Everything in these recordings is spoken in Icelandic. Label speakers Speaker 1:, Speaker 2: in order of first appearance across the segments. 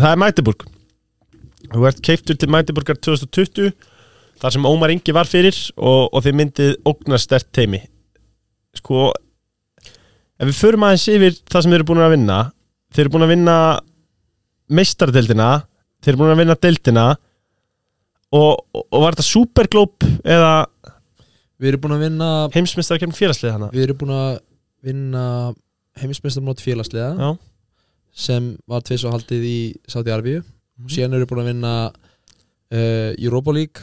Speaker 1: það er Magdeburg. Þú ert keiftur til Magdeburgar 2020 þar sem Ómar Ingi var fyrir og, og þið myndið ógnarstert teimi sko ef við förum aðeins yfir það sem þið eru búin að vinna þið eru búin að vinna meistardeldina þið eru búin að vinna deldina og, og, og var þetta superglóp eða
Speaker 2: Við erum búin að vinna
Speaker 1: heimsmeistarkefni félagslið hana
Speaker 2: Við erum búin að vinna heimismestarmót félagsliða.
Speaker 1: Já.
Speaker 2: Sem var tvis og haldið í Saudi Arabíu. Síðan erum við búin að vinna uh, Europa League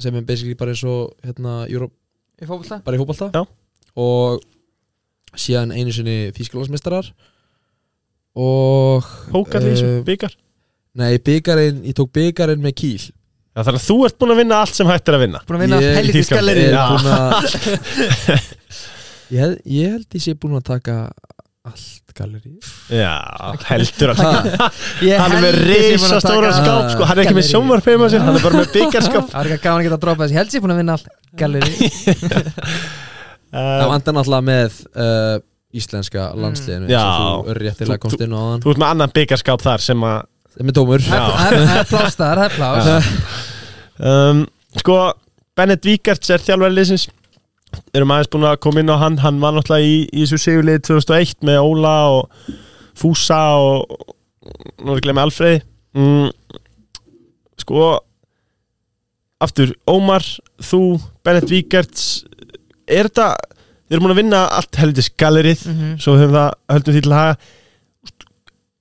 Speaker 2: sem er basically bara eins og hérna, Euro,
Speaker 3: Í fókbalta
Speaker 2: bara í fótbolta.
Speaker 1: Já.
Speaker 2: og síðan einu sinni þýskalagsmeistarar og
Speaker 1: Pókar því sem byggar
Speaker 2: nei, byggarinn, ég tók byggarinn með kýl
Speaker 1: Já, þannig að þú ert búin að vinna allt sem hægt er að vinna.
Speaker 3: Búin að vinna
Speaker 2: að ég, held- ég held ég sé búin að taka allt galleri
Speaker 1: Já, heldur að Hann er með
Speaker 3: að
Speaker 1: risastóra
Speaker 3: taka-
Speaker 1: skáp sko. Hann er ekki með sjónvarp heima sér Hann er bara með byggarskáp
Speaker 3: Það er ekki gaman að geta að droppa þessi Ég held ég búin að vinna allt galleri
Speaker 2: það vantar náttúrulega með uh, íslenska landsliðinu
Speaker 1: Já.
Speaker 2: þú réttilega
Speaker 1: Þú-
Speaker 2: komst inn á þann
Speaker 1: Þú ert með annan byggarskáp þar sem að
Speaker 2: með tómur
Speaker 1: Já.
Speaker 3: Það er- það er pláss þar, það er pláss.
Speaker 1: Um, Sko, Bennett Víkerts er þjálfæri liðsins Erum aðeins búin að koma inn á hann Hann var náttúrulega í, í þessu sigurlið 2001 með Óla og Fúsa og nú er ég glemði Alfreð mm, Sko Aftur, Ómar, þú Bennett Víkerts Er þetta Við erum búin að vinna allt heldur galerið
Speaker 3: Mhm.
Speaker 1: Svo við höfum það, höldum því til að haga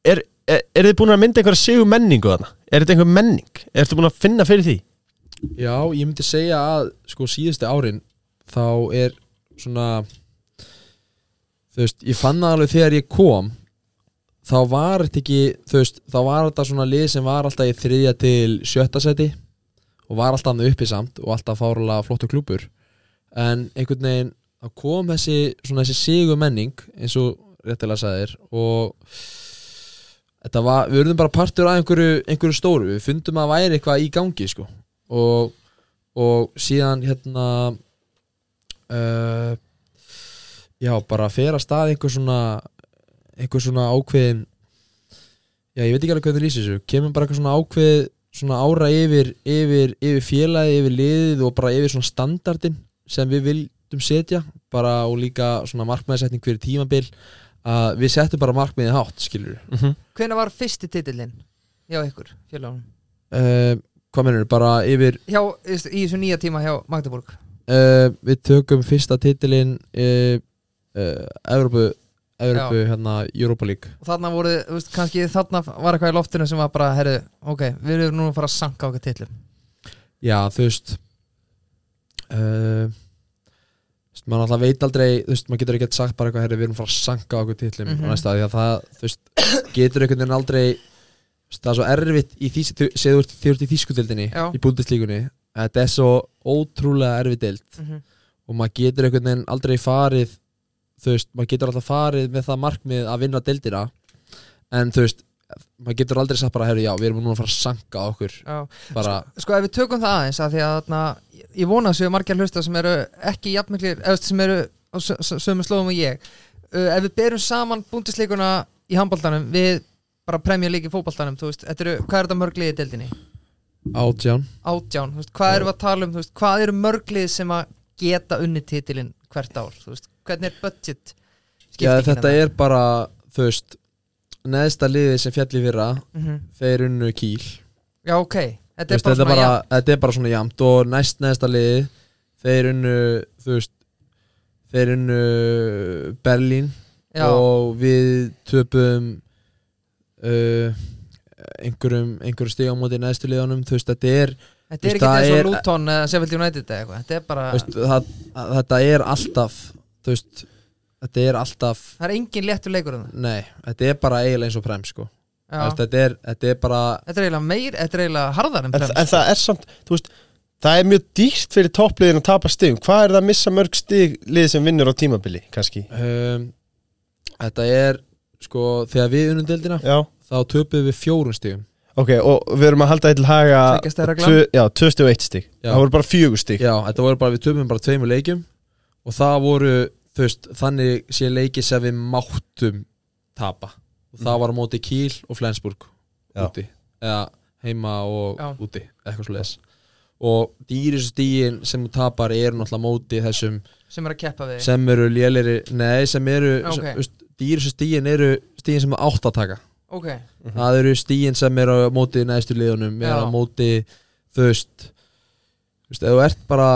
Speaker 1: Er, er, er þið búin að mynda einhverja sigur menningu þarna? Er þetta einhver menning? Er þetta búin að finna fyrir því?
Speaker 2: Já, ég myndi segja að sko síðustu árin þá er svona þú veist, ég fann það alveg þegar ég kom þá var þetta ekki þú veist, þá var þetta svona lið sem var alltaf í þriðja til sjötta seti og var alltaf hann uppi samt og alltaf fárulega flottu klúpur en einhvern veginn þá kom þessi svona þessi sigur menning eins og réttilega sagðir og þetta var, við verðum bara partur af einhverju, einhverju stóru, við fundum að væri eitthvað í gangi sko. Og, og síðan hérna uh, já, bara fer að stað einhver svona einhver svona ákveðin já, ég veit ekki alveg hvernig lýsir þessu kemur bara eitthvað svona ákveð svona ára yfir, yfir, yfir félagi, yfir liðið og bara yfir svona standardin sem við vildum setja bara og líka svona markmiðsetning fyrir tímabil að við settum bara markmiðið hátt, skilur
Speaker 1: Mm -hmm.
Speaker 3: Hvenær var fyrsti titillinn hjá ykkur, félagunum?
Speaker 2: uh, hvað mennur, bara yfir
Speaker 3: Hjá, veist, í þessu nýja tíma hjá Magdeburg
Speaker 2: uh, við tökum fyrsta titilinn uh, uh, Evrópu Evrópu, hérna, Europa League
Speaker 3: og þarna voru, veist, kannski þarna var eitthvað í loftinu sem var bara, herru, ok, við erum nú að fara að sanka okkur tillum
Speaker 2: já, þú veist maður alltaf veit aldrei þú veist, maður getur ekkert sagt bara eitthvað herri, við erum að fara að sanka okkur titlum
Speaker 3: Mhm.
Speaker 2: mm -hmm. næsta, því að það, þú veist, getur einhvern veginn aldrei það er svo erfitt í því segðu þú ert í þýskudildinni
Speaker 3: Já.
Speaker 2: í búndislíkunni, þetta er svo ótrúlega erfitt dild
Speaker 3: mm -hmm.
Speaker 2: og maður getur einhvern veginn aldrei farið þú veist, maður getur alltaf farið með það markmið að vinna deildina. En þú veist, maður getur aldrei sagt bara, herru, já, við erum núna að fara að sanka okkur.
Speaker 3: Já,
Speaker 2: bara,
Speaker 3: sko ef við tökum það aðeins að því að þarna, ég vona að séu margir hlusta sem eru ekki jafnmiklir, eða sem eru sömu slóðum og ég. Uh, ef við berum saman búndisleikuna í handbóltanum við bara premja líki fótboltanum, þú veist, eru, hvað er þetta mörglið í deildinni?
Speaker 2: Átján.
Speaker 3: Átján, veist, hvað erum við að tala um, veist, hvað eru mörglið sem að geta unni titilinn hvert ár, veist, hvernig er budget
Speaker 2: Já, þetta er bara, þú veist neðsta liðið sem fjalli fyrra
Speaker 3: mm -hmm.
Speaker 2: þeir unnu kýl
Speaker 3: Já, ok, þetta er bara
Speaker 2: þetta, bara, þetta er bara svona jamt og næst neðsta liðið þeir unnu, þeir unnu Berlín
Speaker 3: já.
Speaker 2: og við töpum uh, einhverjum einhverjum stigum á móti neðstu liðunum þú veist, þetta er,
Speaker 3: Þetta er ekki og
Speaker 2: er-
Speaker 3: Luton eða Sheffield United eða eitthvað, þetta er bara
Speaker 2: veist það, þetta er alltaf þú veist, þetta er alltaf
Speaker 3: það er engin léttur leikur um það
Speaker 2: nei, þetta er bara eiginlega eins og prem sko. Veist, þetta, er, þetta er bara
Speaker 3: Þetta er eiginlega meir, þetta er eiginlega harðar en
Speaker 1: en,
Speaker 3: Prem.
Speaker 1: en það er samt, þú veist Það er mjög dýrt fyrir toppliðin að tapa stigum. Hvað er það að missa mörg stig lið sem vinnur á tímabili, kannski?
Speaker 2: um, þetta er sko, þegar við unnum deildina
Speaker 1: Já,
Speaker 2: þá töpum við fjórun stigum
Speaker 1: ok, og við erum að halda eitthvað haga
Speaker 3: Tveggja stiga reglan.
Speaker 1: tvö- Já, 21 stig
Speaker 2: Já.
Speaker 1: Það voru bara fjögur stig
Speaker 2: Já, þetta voru bara, við töpum bara tveimur leikjum og það voru, þú veist, þannig sé leiki sem við máttum tapa og það var á móti Kíl og Flensburg
Speaker 1: Já.
Speaker 2: úti eða heima og
Speaker 3: Já.
Speaker 2: úti eitthvað svo leis og dýrisu stíin sem þú tapar eru náttúrulega móti þessum
Speaker 3: sem er að keppa við
Speaker 2: sem eru lélir nei, sem eru
Speaker 3: Ok.
Speaker 2: okay. dýrisu stíin eru stíin sem er átt að taka
Speaker 3: ok,
Speaker 2: það eru stíin sem eru á móti neðstu liðunum, eru á móti þú veist þú veist, ef þú ert bara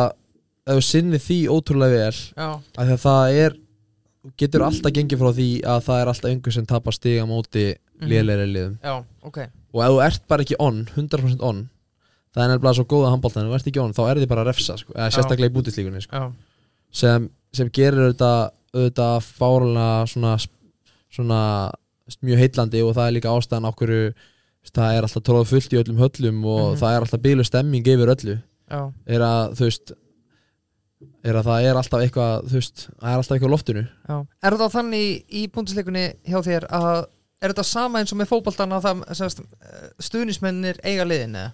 Speaker 2: ef þú sinni því ótrúlega vel af því að það er getur alltaf gengið frá því að það er alltaf einhver sem tapar stiga móti
Speaker 3: Mhm.
Speaker 2: lélæri liðum.
Speaker 3: Já, ok.
Speaker 2: Og ef þú ert bara ekki on, 100% on það er nefnilega svo góða handbóltan ef þú ert ekki on, þá er þið bara að refsa sko, eða sérstaklega í bútislíkunni sko, sem, sem gerir auðvitað, auðvitað fárlega svona, svona mjög heitlandi og það er líka ástæðan okkur það er alltaf tróða fullt í öllum höllum og
Speaker 3: Mhm.
Speaker 2: það er alltaf bílu stemming yfir öllu
Speaker 3: já,
Speaker 2: er að þú veist er að það er alltaf eitthvað þú veist, það er alltaf eitthvað loftinu
Speaker 3: já er það þannig í búndisleikunni hjá þér að er þetta sama eins og með fótboltan að það semast, stuðnismennir eiga liðin eða?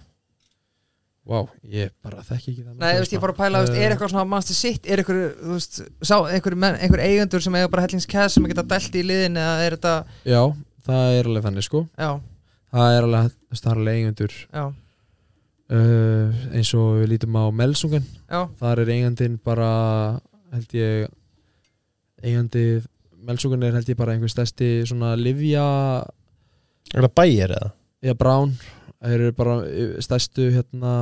Speaker 2: Vá, ég bara þekki ekki það
Speaker 3: Nei, þú veist, ég fór að pæla, þú veist, er eitthvað svona mannstu sitt, er eitthvað, þú veist, sá, einhver, menn, einhver eigendur sem eiga bara hellingskæð sem geta dælt í liðin eða er þetta,
Speaker 2: Já, það er alveg þannig sko.
Speaker 3: Já,
Speaker 2: Það er alveg, þú veist, það er alveg eigendur.
Speaker 3: Já,
Speaker 2: uh, eins og við lítum á Melsungan
Speaker 3: já,
Speaker 2: þar er eigandinn bara held ég eigandi Melsungan er held ég bara einhver stærsti svona Livja
Speaker 1: Er það bæir eða?
Speaker 2: eða Brown þeir eru bara eh, stærstu hérna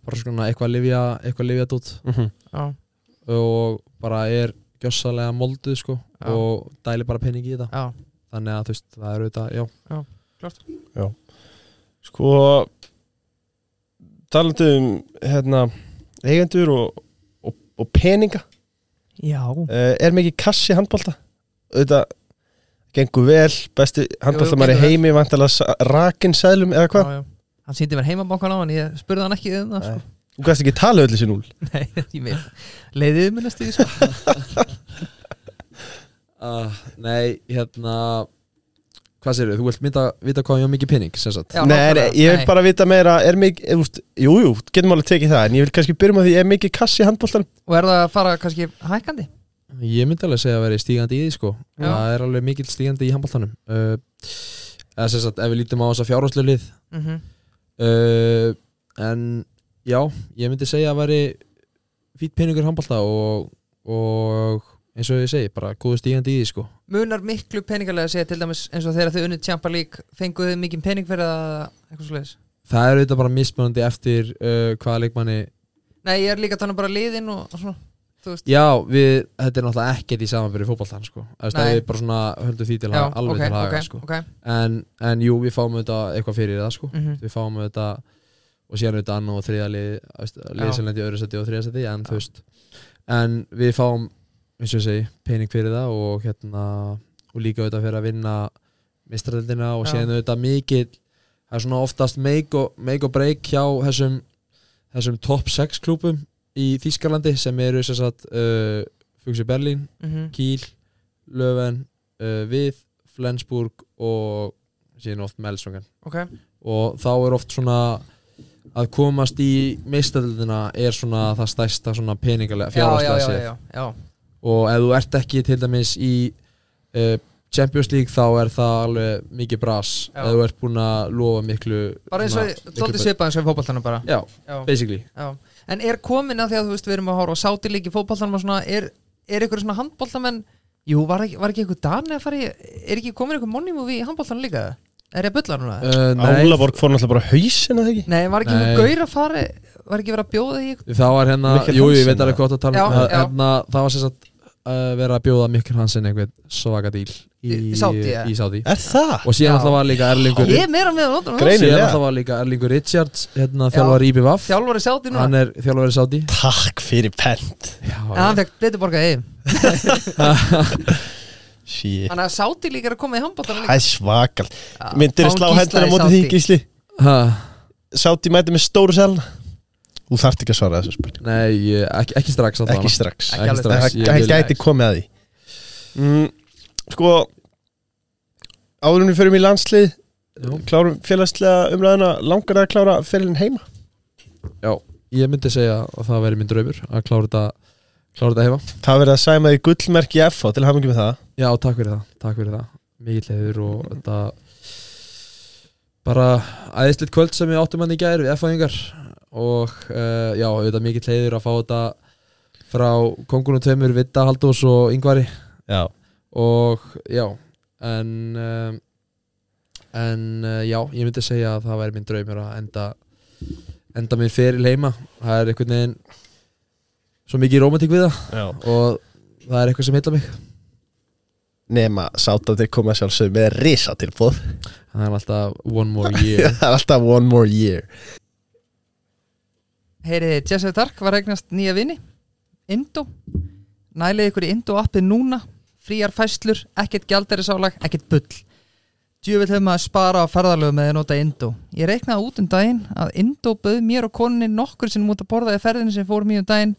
Speaker 2: bara svona eitthvað Livja eitthvað Livja dút
Speaker 1: Mm
Speaker 3: já,
Speaker 2: og bara er gjössalega molduð sko
Speaker 3: Já.
Speaker 2: og dæli bara pening í þetta
Speaker 3: já,
Speaker 2: þannig að þú veist, það eru þetta, já.
Speaker 3: Klart.
Speaker 1: Sko talandi um hérna eigendur og, og, og peninga.
Speaker 3: Já,
Speaker 1: uh, er mikið kassi handbólta auðvitað gengur vel besti handbóltamæri heimi vantalega rakin seðlum eða hvað?
Speaker 3: Já, já. Hann síndi mér heimabankan á hann, ég spurði hann ekki um það, sko.
Speaker 1: Þú gæst ekki tala öll þessi núl
Speaker 3: Nei, ég veit, leiðið mér næstu því, sko.
Speaker 2: Uh, Nei, hérna hvað segir þú, vilt mynda, vita hvað ég á mikið pening sem sagt?
Speaker 3: Já,
Speaker 1: Nei, nei, ég vil
Speaker 3: Nei.
Speaker 1: bara vita meira er mikið, úst, jú, jú, getum alveg tekið það en ég vil kannski byrjum á því, er mikið kassi í handbóltan
Speaker 3: Og er það að fara kannski hækkandi?
Speaker 2: Ég myndi alveg segja að vera stígandi í því sko.
Speaker 3: Já.
Speaker 2: Það er alveg mikill stígandi í handbóltanum uh, eða sem sagt, ef við lítum á þessa fjárháslu lið.
Speaker 3: Mm -hmm.
Speaker 2: uh, en já, ég myndi segja að veri fýtt peningur handbólta og, og eins og ég segi, bara góðu stígandi í því sko.
Speaker 3: Munar miklu peningalega að segja til dæmis eins og þegar þau unnið Champa League fenguðu mikið pening fyrir að eitthvað svo leiðis
Speaker 2: Það er auðvitað bara mismunandi eftir uh, hvaða leikmanni
Speaker 3: Nei, ég er líka tala um bara liðin og, og svona
Speaker 2: Já, við, þetta er náttúrulega ekkert í samanbyrði fótballtan sko. Það er bara svona höldum því til að alveg
Speaker 3: ok,
Speaker 2: til haga
Speaker 3: ok,
Speaker 2: sko.
Speaker 3: ok
Speaker 2: en, en jú, við fáum auðvitað eitthvað fyrir það sko.
Speaker 3: Mhm.
Speaker 2: Við fáum auðvitað og síðan auðvitað annan og þriða lið lið sem lendi í öðru seti og þriða seti en, þú veist, en við fáum eins og segi, pening fyrir það og hérna og líka auðvitað fyrir að vinna mistræðildina og síðan auðvitað mikið það er svona oftast make og break hjá þessum, þessum top 6 klúpum í Þýskalandi sem eru sagt uh, Fugsi Berlín,
Speaker 3: Mhm.
Speaker 2: Kiel Löwen, uh, Við Flensburg og síðan oft Melsungen.
Speaker 3: Ok,
Speaker 2: og þá er oft svona að komast í meistadildina er svona það stærsta svona peningalega
Speaker 3: já.
Speaker 2: og ef þú ert ekki til dæmis í uh, Champions League þá er það alveg mikið bras.
Speaker 3: Já.
Speaker 2: ef þú ert búin að lofa miklu
Speaker 3: Bara eins og,
Speaker 2: miklu-
Speaker 3: svipað eins og í fótballtanum bara.
Speaker 2: Já,
Speaker 3: Já,
Speaker 2: basically.
Speaker 3: Já En er komin að því að þú veist við erum að horfa á og svona Er, er ykkur svona handbóltamenn Jú, var ekki, var ekki ykkur Dani að fara í Er ekki komin ykkur monimúvi í handbóltanum líka? Er ég að bulla núna?
Speaker 2: uh, Nei,
Speaker 1: Álaborg fór náttúrulega bara hausinn að það ekki
Speaker 3: Nei, var ekki ykkur gaur að fara Var ekki verið að bjóða í ykkur?
Speaker 2: það var hérna Jú, ég veit alveg hvað það tala um
Speaker 3: Já, já.
Speaker 2: hérna, það var sagt uh, verið að bjóða Mikkel Hansen einhvern svaka díl í,
Speaker 3: Í- Saudi, ja.
Speaker 2: í Saudi.
Speaker 1: Er það?
Speaker 2: og síðan
Speaker 3: Já.
Speaker 2: alltaf var líka Erlingur
Speaker 3: Ég er meira með að nota
Speaker 1: Greinilega.
Speaker 2: síðan alltaf var líka Erlingur Richards hérna, þjálfar í IBVF
Speaker 3: Þjálfari sáti núna.
Speaker 2: Hann er þjálfari Saudi.
Speaker 1: Takk fyrir pent.
Speaker 2: Já,
Speaker 3: En hann fekk betur borgað heim
Speaker 1: Shit.
Speaker 3: Þannig að sáti líka er að koma í handbóltanum
Speaker 1: Það er svakal. Myndir
Speaker 3: Fáum
Speaker 1: slá hendina
Speaker 3: í
Speaker 1: á móti
Speaker 3: Sádi.
Speaker 1: því gísli?
Speaker 2: Ha,
Speaker 1: Sátti mæti með stóru selna Þú þarft ekki að svara þessu spurning
Speaker 2: nei, ég- ekki, ekki strax.
Speaker 1: Ekki strax.
Speaker 3: Ekki alveg
Speaker 2: strax,
Speaker 1: Það
Speaker 2: ég
Speaker 1: gæti komið að því. Mm, Sko Áðurinn við förum í landslið
Speaker 2: Já.
Speaker 1: Klárum félagslega umræðina Langar það að klára fyrirlin heima?
Speaker 2: Já, ég myndi segja að það veri minn draumur að klára þetta klára þetta hefa
Speaker 1: Það verið að sæma því gullmerki FH til mikið með það.
Speaker 2: Já, takk fyrir það, takk fyrir það. Mikið leiður og þetta bara æðisleitt kvöld sem við áttum hann í gær við F-fæðingar og uh, já, auðvitað mikill heiður að fá þetta frá kongunum tveimur Vitta, Haldós og Yngvari
Speaker 1: Já,
Speaker 2: og já en um, en uh, já, ég myndi segja að það væri minn draumur að enda enda minn feril heima. Það er einhvern veginn svo mikið romantík við það.
Speaker 1: Já.
Speaker 2: Og það er eitthvað sem heilla mig.
Speaker 1: Nema sátandir koma sjálfsög með risa tilbúð
Speaker 2: það er alltaf one more year.
Speaker 1: Það er alltaf one more year
Speaker 3: Heyriði, Jesse Dark var eignast nýja vini Indo. Nælið ykkur í Indo appið núna Fríar fæslur, ekkert gjaldarisálag, ekkert bull. Djúvill hefur maður spara á ferðalögu með að nota Indo. Ég reiknaði út um daginn að Indo bauð mér og koninni nokkur sem út að borða í ferðinu sem fór mjög um daginn.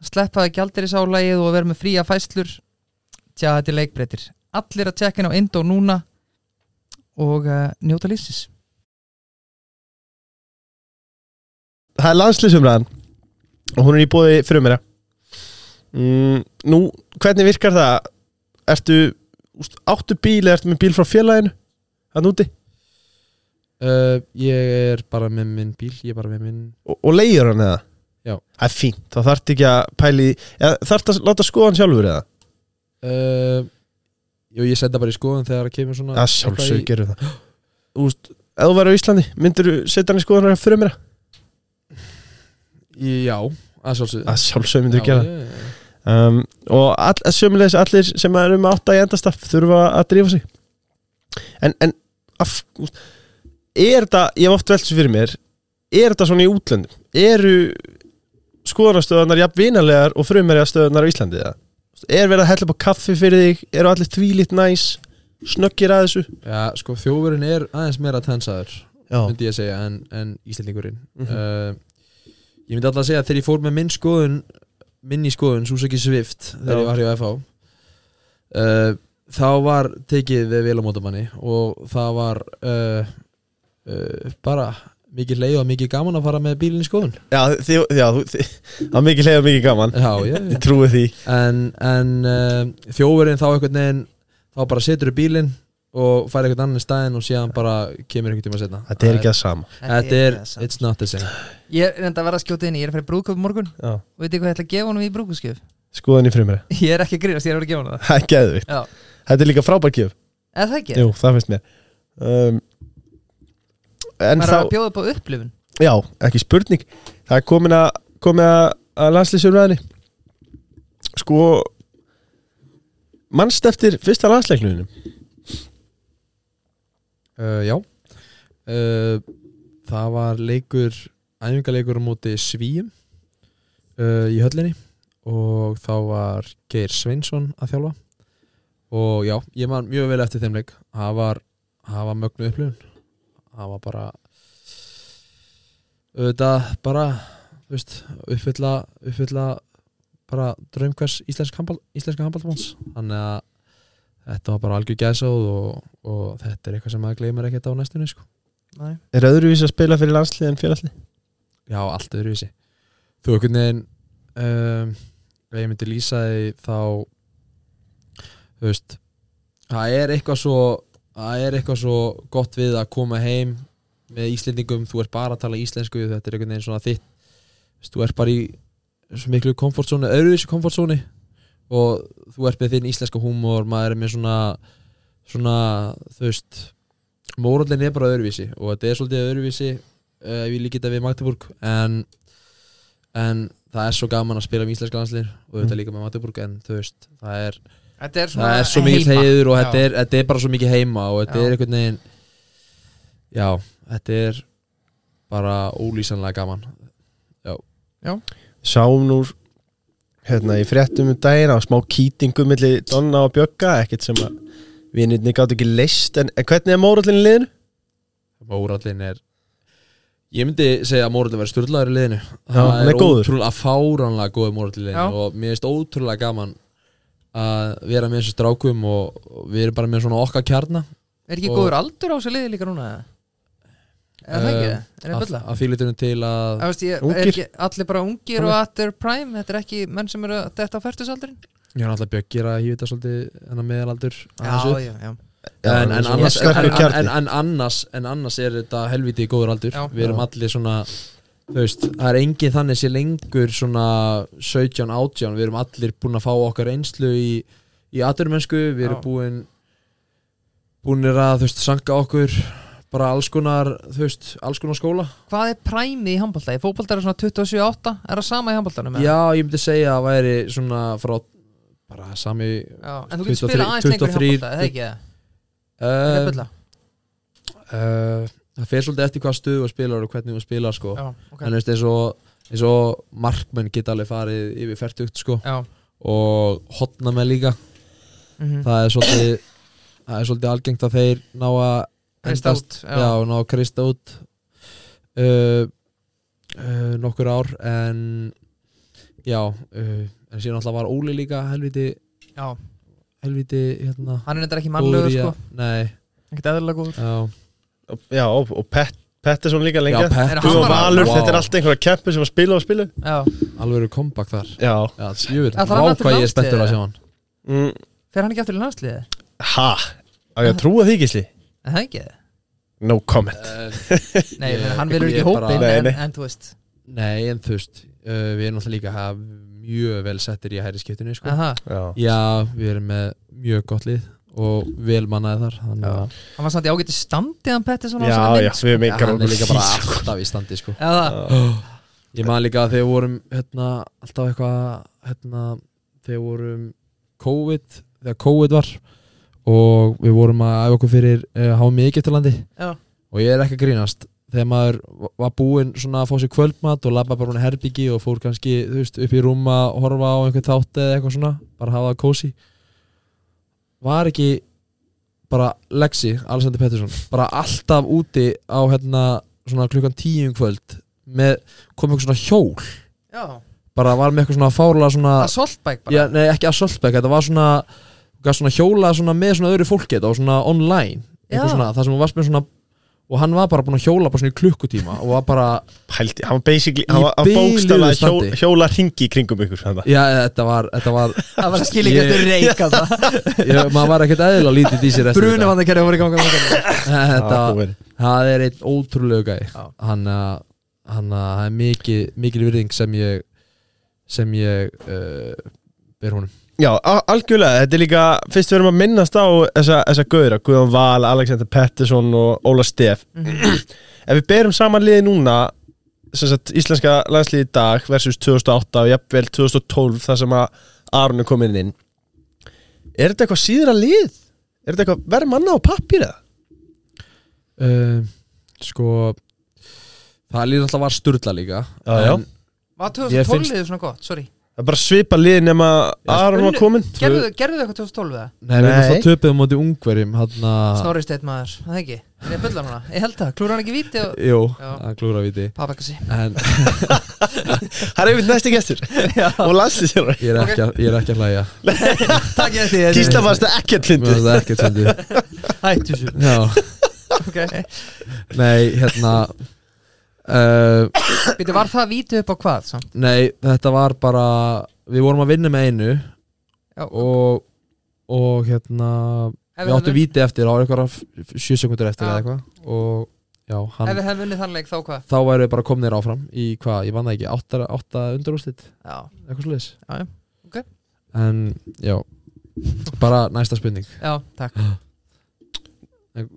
Speaker 3: Að sleppaði gjaldarisálagið og vera með fría fæslur Tja, þetta er leikbreytir. Allir að tjekka inn á Indo núna og uh, njóta lífsins
Speaker 1: Það er landslýsumræðan og hún er í bóði frumera mm, Nú, hvernig virkar það? Ertu, úst, áttu bíl eða ertu með bíl frá félaginu? Það núti?
Speaker 2: uh, ég er bara með minn bíl ég er bara með minn
Speaker 1: Og, og leiður hann eða?
Speaker 2: Já.
Speaker 1: Það er fínt, þá þarf ekki að pæli eða þarf að láta skoða hann sjálfur eða?
Speaker 2: uh, jú, ég senda bara í skoðun þegar það kemur svona
Speaker 1: Já, sjálfsög gerir það Þú veist, ef þú væri á Íslandi myndir þú setja hann í skoðan fyrir mér
Speaker 2: í, já, að sjálfsögðu.
Speaker 1: Að sjálfsög myndir þú
Speaker 2: Já,
Speaker 1: gera.
Speaker 2: ég- ég-
Speaker 1: það um, og all, sömulegis allir sem eru með átta í endastaf þurfa að drífa sig. En, en af, er þetta, ég hef oft velt þessu fyrir mér er þetta svona í útlöndum? Eru skoðanastöðunar jafn vinalegar og frumherja stöðunar á Íslandi eða? er verið að hella upp á kaffi fyrir þig? Eru allir þvílitt næs? Snöggir að þessu?
Speaker 2: Já, sko þjófurinn er aðeins meira tensaður myndi ég segja en, en Íslandingurinn
Speaker 1: Mhm.
Speaker 2: uh, ég myndi alltaf að segja að þegar ég fór með minn skoðun minni skoðun, Suzuki Swift þegar
Speaker 1: Já.
Speaker 2: ég var hjá FH uh, þá var tekið við vel á mótamanni og það var uh, uh, bara mikið leið og mikið gaman að fara með bílinn í skoðun.
Speaker 1: Já, þið, já þið, það er mikið leið og mikið gaman.
Speaker 2: Já, ég,
Speaker 1: ég trúi því.
Speaker 2: En, en uh, þjófurinn þá einhvern veginn þá bara setur upp bílinn og fær einhvern annan í staðinn og síðan bara kemur einhvern tíma setna
Speaker 1: þetta er ekki það sama.
Speaker 2: Þetta er, it's not the same.
Speaker 3: Ég er enda að vera að skjóta inn í, ég er að fara í brúðköp morgun.
Speaker 1: Já.
Speaker 3: og veit hvað ég ætla að gefa honum í brúðköpskjöf
Speaker 1: skoðan í frumherja
Speaker 3: Ég er ekki að grínast, ég er að vera að gefa honum það.
Speaker 1: Það er geðvikt.
Speaker 3: Já,
Speaker 1: þetta er líka frábær gjöf.
Speaker 3: Eða það ekki?
Speaker 1: Jú, það finnst mér. Um, En
Speaker 3: Maður er
Speaker 1: þá,
Speaker 3: að bjóða upp á upplifun?
Speaker 1: Já, ekki spurning. Það er komin að, komin að, að landslýsjörðaðinni Sko Manst eftir fyrsta landsleiknunum
Speaker 2: uh, Já. Uh, Það var leikur æfingarleikur á móti Svíum uh, í höllinni og þá var Geir Sveinsson að þjálfa. Og já, ég man mjög vel eftir þeim leik. Það var, það var mögnu upplifun. Það var bara auðvitað bara veist, uppfylla uppfylla bara draum hvers íslensk handball, íslenska handballmanns þannig að þetta var bara algjör gæsáð og, og þetta er eitthvað sem maður gleymar ekkert á næstunni sko.
Speaker 3: Nei.
Speaker 1: Er öðruvísi að spila fyrir landslið en félagslið?
Speaker 2: já, allt öðruvísi þú einhvern veginn um, ef ég myndi lýsa því þá þú veist það er eitthvað svo það er eitthvað svo gott við að koma heim með Íslendingum, þú ert bara að tala íslensku þetta er einhvern veginn svona þitt Þú ert bara í svo miklu komfortzónu, öðruvísi komfortzónu og þú ert með þinn íslenska húmor maður er með svona svona, þú veist mórallin er bara öðruvísi. Og þetta er svolítið öðruvísi uh, ef ég líki þetta við Magdeburg. En, en það er svo gaman að spila um íslenska landslið og þetta
Speaker 1: Mm.
Speaker 2: líka með Magdeburg. En þú veist, það er
Speaker 3: Þetta er
Speaker 2: það er svo mikið heiður og
Speaker 3: Já.
Speaker 2: þetta er, þetta er bara svo mikið heima og þetta
Speaker 3: Já.
Speaker 2: er einhvern veginn já, þetta er bara ólýsanlega gaman.
Speaker 1: Sáum nú hérna í fréttum um daginn á smá kýtingum milli Donna og Bjögga ekkert sem að vinirni gátt ekki leist en, en hvernig er mórallin í liðinu?
Speaker 2: Mórallin er ég myndi segja að Mórallin verður styrlaður í liðinu
Speaker 1: hann er góður.
Speaker 2: ótrúlega fáránlega góður Mórallin í liðinu
Speaker 3: Já.
Speaker 2: og mér finnst ótrúlega gaman að vera með þessu strákum og, við erum bara með svona okkar kjarna
Speaker 3: Er ekki
Speaker 2: Og-
Speaker 3: góður aldur á þessu liði líka núna? eða? Er það ekki?
Speaker 2: Eh,
Speaker 3: Er það
Speaker 2: að,
Speaker 3: bulla?
Speaker 2: að fílitunum til að
Speaker 1: Ungir.
Speaker 3: er ekki allir bara ungir og their prime Þetta er ekki menn sem eru að detta á færtusaldurinn
Speaker 2: ég er náttúrulega bjöggir að þetta svolítið meðalaldur
Speaker 3: Já, já, já
Speaker 1: Já,
Speaker 2: en, en, annars, en, en, annars annars er þetta helviti góður aldur
Speaker 3: Já.
Speaker 2: við erum allir svona veist, það er engin þannig sé lengur svona 17, 18 við erum allir búin að fá okkar einslu í, í aturmennsku, við erum
Speaker 3: Já.
Speaker 2: búin búinir að þú veist, sanka okkur bara alls konar þú veist, alls konar skóla.
Speaker 3: Hvað er præmið í handbólta? Í fótbolta er það svona 27-8 Er það sama í handbóltanum?
Speaker 2: já, ég myndi segja að væri svona frá bara sami
Speaker 3: Já, En þú getur
Speaker 2: 23
Speaker 3: spilað aðeins lengur í
Speaker 2: 23
Speaker 3: handbólta, eða? Ekki? Það er
Speaker 2: uh, uh, það fer svolítið eftir hvað stuðu og spilar og hvernig þú spilar sko.
Speaker 3: Já, ok.
Speaker 2: En þú veist eins og, eins og markmenn geta alveg farið yfir færtugt sko.
Speaker 3: Já,
Speaker 2: og hotna með líka.
Speaker 3: Mhm.
Speaker 2: Það er svolítið það er svolítið algengt að þeir ná að endast-
Speaker 3: út,
Speaker 2: já,
Speaker 3: já.
Speaker 2: ná krista út uh, uh, nokkur ár en já uh, en síðan alltaf var Óli líka helviti
Speaker 3: Já,
Speaker 2: helviti hérna
Speaker 3: hann er þetta ekki mannlegur sko.
Speaker 2: nei,
Speaker 3: Ekkert eðlilega góður.
Speaker 2: Já,
Speaker 1: Já, og, og Pet, Pettersson líka lengi.
Speaker 3: Er
Speaker 1: Þú
Speaker 3: hann
Speaker 1: og Valur,
Speaker 2: Vá.
Speaker 1: þetta er allt einhverja kempi sem að spila og spila.
Speaker 2: Alveg comeback þar.
Speaker 1: Já.
Speaker 2: Já,
Speaker 3: er aftur
Speaker 2: hvað ég er spenntur að sjá hann.
Speaker 1: Mm,
Speaker 3: fer hann ekki aftur í landsliði?
Speaker 1: Ha, á ég að trúa því gísli
Speaker 3: Er það ekki?
Speaker 1: No comment.
Speaker 3: Nei,
Speaker 2: Ég-
Speaker 3: ég, hann vilur ekki
Speaker 2: bara-
Speaker 3: hópin
Speaker 1: Nei,
Speaker 3: en,
Speaker 1: nei.
Speaker 3: en þú veist.
Speaker 2: Nei, en þú veist uh, Við erum náttúrulega líka að hafa mjög vel settir í hæri skiptinu sko.
Speaker 3: Aha,
Speaker 1: Já,
Speaker 2: Já, við erum með mjög gott lið og vel mannaði þar
Speaker 3: Hann var samt í ágæti standi hann Pettersson á
Speaker 1: já, já, við
Speaker 2: ja,
Speaker 1: meikar
Speaker 2: hann er líka bara alltaf í standi sko. Ég man líka að þegar við vorum hérna, alltaf eitthvað hérna, þegar við vorum COVID þegar COVID var og við vorum að æfa okkur fyrir uh, HM í Egyptalandi og ég er ekki að grínast. Þegar maður var búinn svona að fá sér kvöldmat og labba bara hún herbyggi og fór kannski veist, upp í rúma og horfa á einhvern þátt eða eitthvað svona, bara hafa það kósi var ekki bara Lexi, Alexander Pettersson bara alltaf úti á hérna svona klukkan tíu um kvöld með, kom eitthvað svona hjól.
Speaker 3: Já.
Speaker 2: Bara var með eitthvað svona fárlega svona
Speaker 3: er soltbæk bara.
Speaker 2: Já, nei, ekki að Soltbeck, þetta var svona, gaf svona hjóla svona með svona öðru fólki þetta var svona online svona, það sem hún varst með svona og hann var bara búin að hjóla bara svona í klukkutíma og var bara,
Speaker 1: Pældi, hann var basically, hann var bókstaflega hjól,
Speaker 2: standi.
Speaker 1: hjóla ringi í kringum ykkur
Speaker 2: já, þetta var þetta var,
Speaker 3: Það var að
Speaker 2: Ég-
Speaker 3: eftir reik að það
Speaker 2: maður var ekkert eðlilega lítið í sér eftir
Speaker 3: Brunum hann að kerja voru í ganga
Speaker 2: þetta
Speaker 1: Það var
Speaker 2: það er einn ótrúlega gæ hann að hann að það er mikil, mikil virðing sem ég sem ég uh, ber honum
Speaker 1: Já, algjörlega, þetta er líka fyrst við erum að minnast á þessa, þessa gauðra Guðjón Val, Alexander Pettersson og Óla Steff Ef við berum saman liði núna sem sagt, íslenska landsliði í dag versus 2008 og jafnvel 2012 þar sem að Aron er komin inn Er þetta eitthvað síðra lið? Er þetta eitthvað verð manna á pappir eða?
Speaker 2: uh, sko það líður alltaf var sturla líka
Speaker 1: Já, já.
Speaker 2: en
Speaker 3: Var
Speaker 2: Ég
Speaker 3: 2012
Speaker 2: finnst-
Speaker 3: liðið svona gott, sorry
Speaker 1: Það er bara svipa lið nema Aron var komin
Speaker 3: Gerðu gerðu þið eitthvað 2012 eða?
Speaker 2: Nei, við erum alltaf töpuð á móti ungverjum hann að
Speaker 3: Snorri Steit maður, það ekki? Er að hana? Ég held það, klúra hann ekki víti og
Speaker 2: Jú, að klúra viti
Speaker 3: Papakassi
Speaker 2: En
Speaker 1: Það er einmitt næsti gestur. Og landsliði sér
Speaker 2: ég er ekki, að, ég er ekki að hlæja.
Speaker 3: Takk ég því
Speaker 1: Gísla fannst það ekkert
Speaker 2: Mér
Speaker 1: fyndið
Speaker 2: finnst það ekkert sendi
Speaker 3: Hættu svo
Speaker 2: Já,
Speaker 3: Ok.
Speaker 2: Nei, hérna
Speaker 3: Býtu, var það víti upp á hvað samt?
Speaker 2: Nei, þetta var bara Við vorum að vinna með einu
Speaker 3: Já,
Speaker 2: Og, og hérna
Speaker 3: Ef
Speaker 2: Við
Speaker 3: við
Speaker 2: áttum
Speaker 3: hefðum-
Speaker 2: víti eftir, það var eitthvað 7 sekundur eftir
Speaker 3: Já.
Speaker 2: eða eitthvað. Og já,
Speaker 3: Ef
Speaker 2: hann
Speaker 3: við hefum vunnið þann leik þá hvað?
Speaker 2: Þá væru við bara komnir áfram Í hvað, ég vann það ekki 8, 8 undarúslit,
Speaker 3: Já,
Speaker 2: eitthvað sluðis
Speaker 3: já, já.
Speaker 2: En, já Bara næsta spurning.
Speaker 3: Já takk.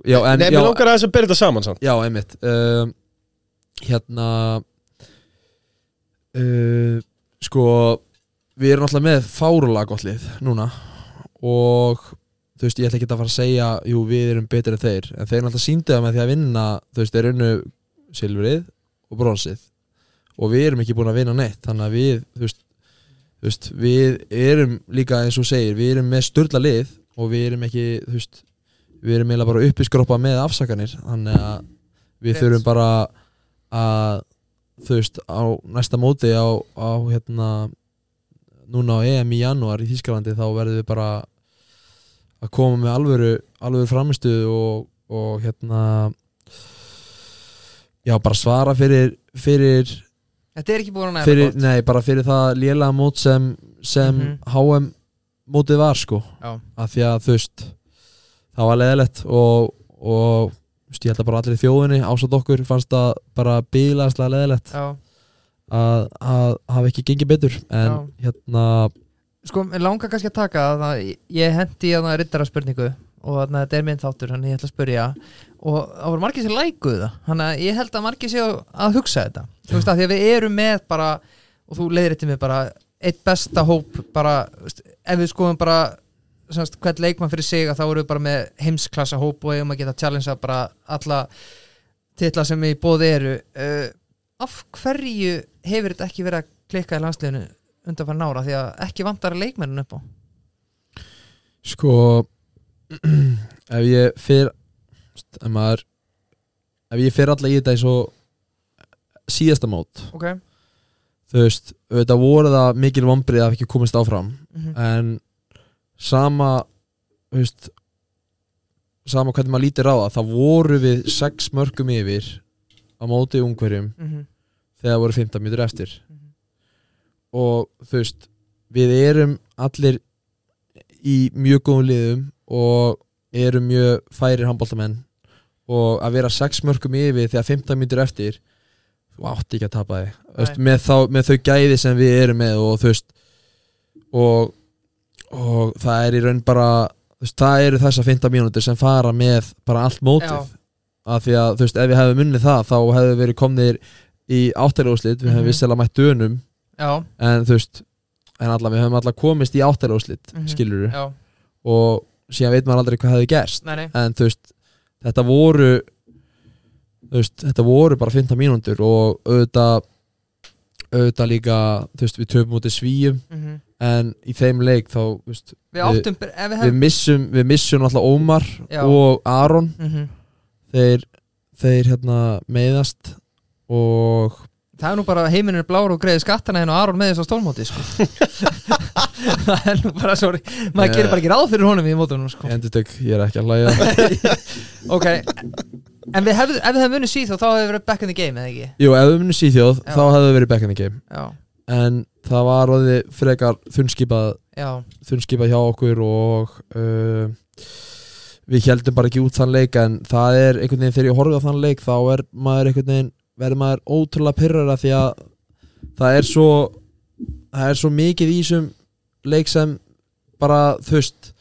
Speaker 2: Já, en,
Speaker 1: Nei,
Speaker 2: já,
Speaker 1: mér langar aðeins að byrja þetta saman samt.
Speaker 2: Já, einmitt. Um, Hérna uh, Sko Við erum alltaf með fárulega gott lið Núna Og þú veist, ég ætla ekki að fara að segja Jú, við erum betri en þeir En þeir náttúrulega síndu það með því að vinna Þú veist, þeir unnu silfrið og bronsið Og við erum ekki búin að vinna neitt Þannig að við, þú veist, þú veist Við erum líka eins og segir Við erum með störla lið Og við erum ekki, þú veist Við erum eiginlega bara uppi skroppa með afsakanir Þannig að við þurfum bara að þú veist á næsta móti á, á hérna núna á EM í janúar í Þískalandi þá verðum við bara að koma með alvöru, alvöru framistuð og, og hérna já bara svara fyrir fyrir,
Speaker 3: Þetta er ekki búin að næra gott
Speaker 2: nei bara fyrir það lélega mót sem, sem
Speaker 3: Mhm.
Speaker 2: HM mótið var sko.
Speaker 3: Já,
Speaker 2: að því að þú veist það var leðilegt og, og ég held að bara allir í þjóðinni ásatt okkur fannst það bara bílaðslega leðilegt að, að hafa ekki gengið betur. En
Speaker 3: Já.
Speaker 2: hérna
Speaker 3: sko, mér langar kannski að taka það að ég hendi að rittara spurningu og þarna þetta er minn þáttur, þannig ég ætla að spyrja. Og það voru margir sem lækuðu það þannig að ég held að margir séu að hugsa þetta. Þú veist að því að við erum með bara og þú leiðir þetta með bara eitt besta hóp bara, ef við skoðum bara semast, hvern leikmann fyrir sig að þá erum við bara með heimsklassa hóp og eigum að geta challengea bara alla titla sem í bóði eru. Uh, af hverju hefur þetta ekki verið að klikka í landsliðinu undan fyrir nára því að ekki vantar leikmennin upp á?
Speaker 2: Sko ef ég fyrir ef maður ef ég fyrir alla í þetta eins og síðasta mót.
Speaker 3: Ok.
Speaker 2: Þú veist, þetta voru það mikil vombrið að ekki komist áfram
Speaker 3: mm
Speaker 2: en sama veist sama hvernig maður lítir á það þá voru við sex mörgum yfir á móti ungverjum
Speaker 3: -hmm.
Speaker 2: þegar voru 15 mínútur eftir
Speaker 3: Mhm.
Speaker 2: og þú veist við erum allir í mjög góðum liðum og erum mjög færir handbóltamenn og að vera sex mörgum yfir þegar 15 mínútur eftir þú átti ekki að tapa þig með, með þau gæði sem við erum með og þú veist og, og það er í raun bara veist, það eru þessar 15 mínútur sem fara með bara allt mótið.
Speaker 3: Já.
Speaker 2: af því að þú veist, ef við hefum unnið það þá hefum við verið komnir í áttaljóðslit við hefum
Speaker 3: Mhm.
Speaker 2: vissilega mætt dönum.
Speaker 3: Já,
Speaker 2: en þú veist, en alla, við hefum alla komist í áttaljóðslit, mm
Speaker 3: Mhm.
Speaker 2: skilur
Speaker 3: já,
Speaker 2: og síðan veit maður aldrei hvað hefði gerst.
Speaker 3: Nei, nei.
Speaker 2: En þú veist, þetta voru þú veist, þetta voru bara 15 mínútur og auðvitað auðvitað líka, þú veist, við töfum út í svíjum
Speaker 3: mm
Speaker 2: en í þeim leik þá, veist,
Speaker 3: við við
Speaker 2: við
Speaker 3: hefum
Speaker 2: missum við missum alltaf Ómar
Speaker 3: Já.
Speaker 2: og Aron
Speaker 3: mm
Speaker 2: þeir, þeir hérna meiðast og
Speaker 3: það er nú bara heiminn er blár og greiði skattana hérna og Aron með þess að stólmóti sko. það er nú bara sorry maður gerir bara ekki ráð fyrir honum í mótunum sko.
Speaker 2: endur tök, ég er ekki að hlæja
Speaker 3: ok, en við hefðu, ef við hefum vunnið síð þá við verið back in the game eða ekki
Speaker 2: Jú, ef við munum síþjóð,
Speaker 3: Já.
Speaker 2: þá hefðu verið back in the game
Speaker 3: já,
Speaker 2: en það var orðið frekar þunnskipað þunnskipað hjá okkur og uh, við heldum bara ekki út þann leik en það er einhvern veginn þegar ég horfið á þann leik þá er maður einhvern veginn verður maður ótrúlega pyrrara því að það er svo það er svo mikið í þessum leik sem bara veist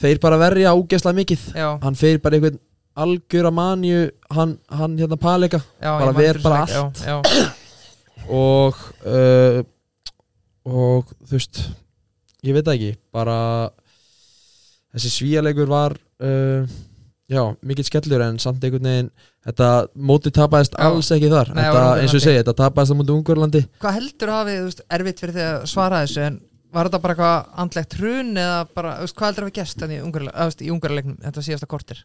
Speaker 2: þeir bara verja ógeðslega mikið.
Speaker 3: Já,
Speaker 2: hann fer bara einhvern algjör að manju hann, hann hérna palega Bara
Speaker 3: ég man
Speaker 2: ver
Speaker 3: eftir
Speaker 2: bara
Speaker 3: leik, já, já,
Speaker 2: og uh, og þú veist ég veit ekki bara þessi svíjarleikur var uh, já, mikill skellur en samt einhvern veginn þetta mótið tapaðist
Speaker 3: Já.
Speaker 2: alls ekki þar.
Speaker 3: Nei,
Speaker 2: þetta, eins og ég segi, þetta tapaðist á mútið Ungverlandi
Speaker 3: hvað heldur hafið þú veist, erfitt fyrir því að svara þessu en var þetta bara eitthvað andlegt hrun eða bara, þú veist, hvað heldur hafi gerst þannig í ungarleiknum þetta síðasta kortir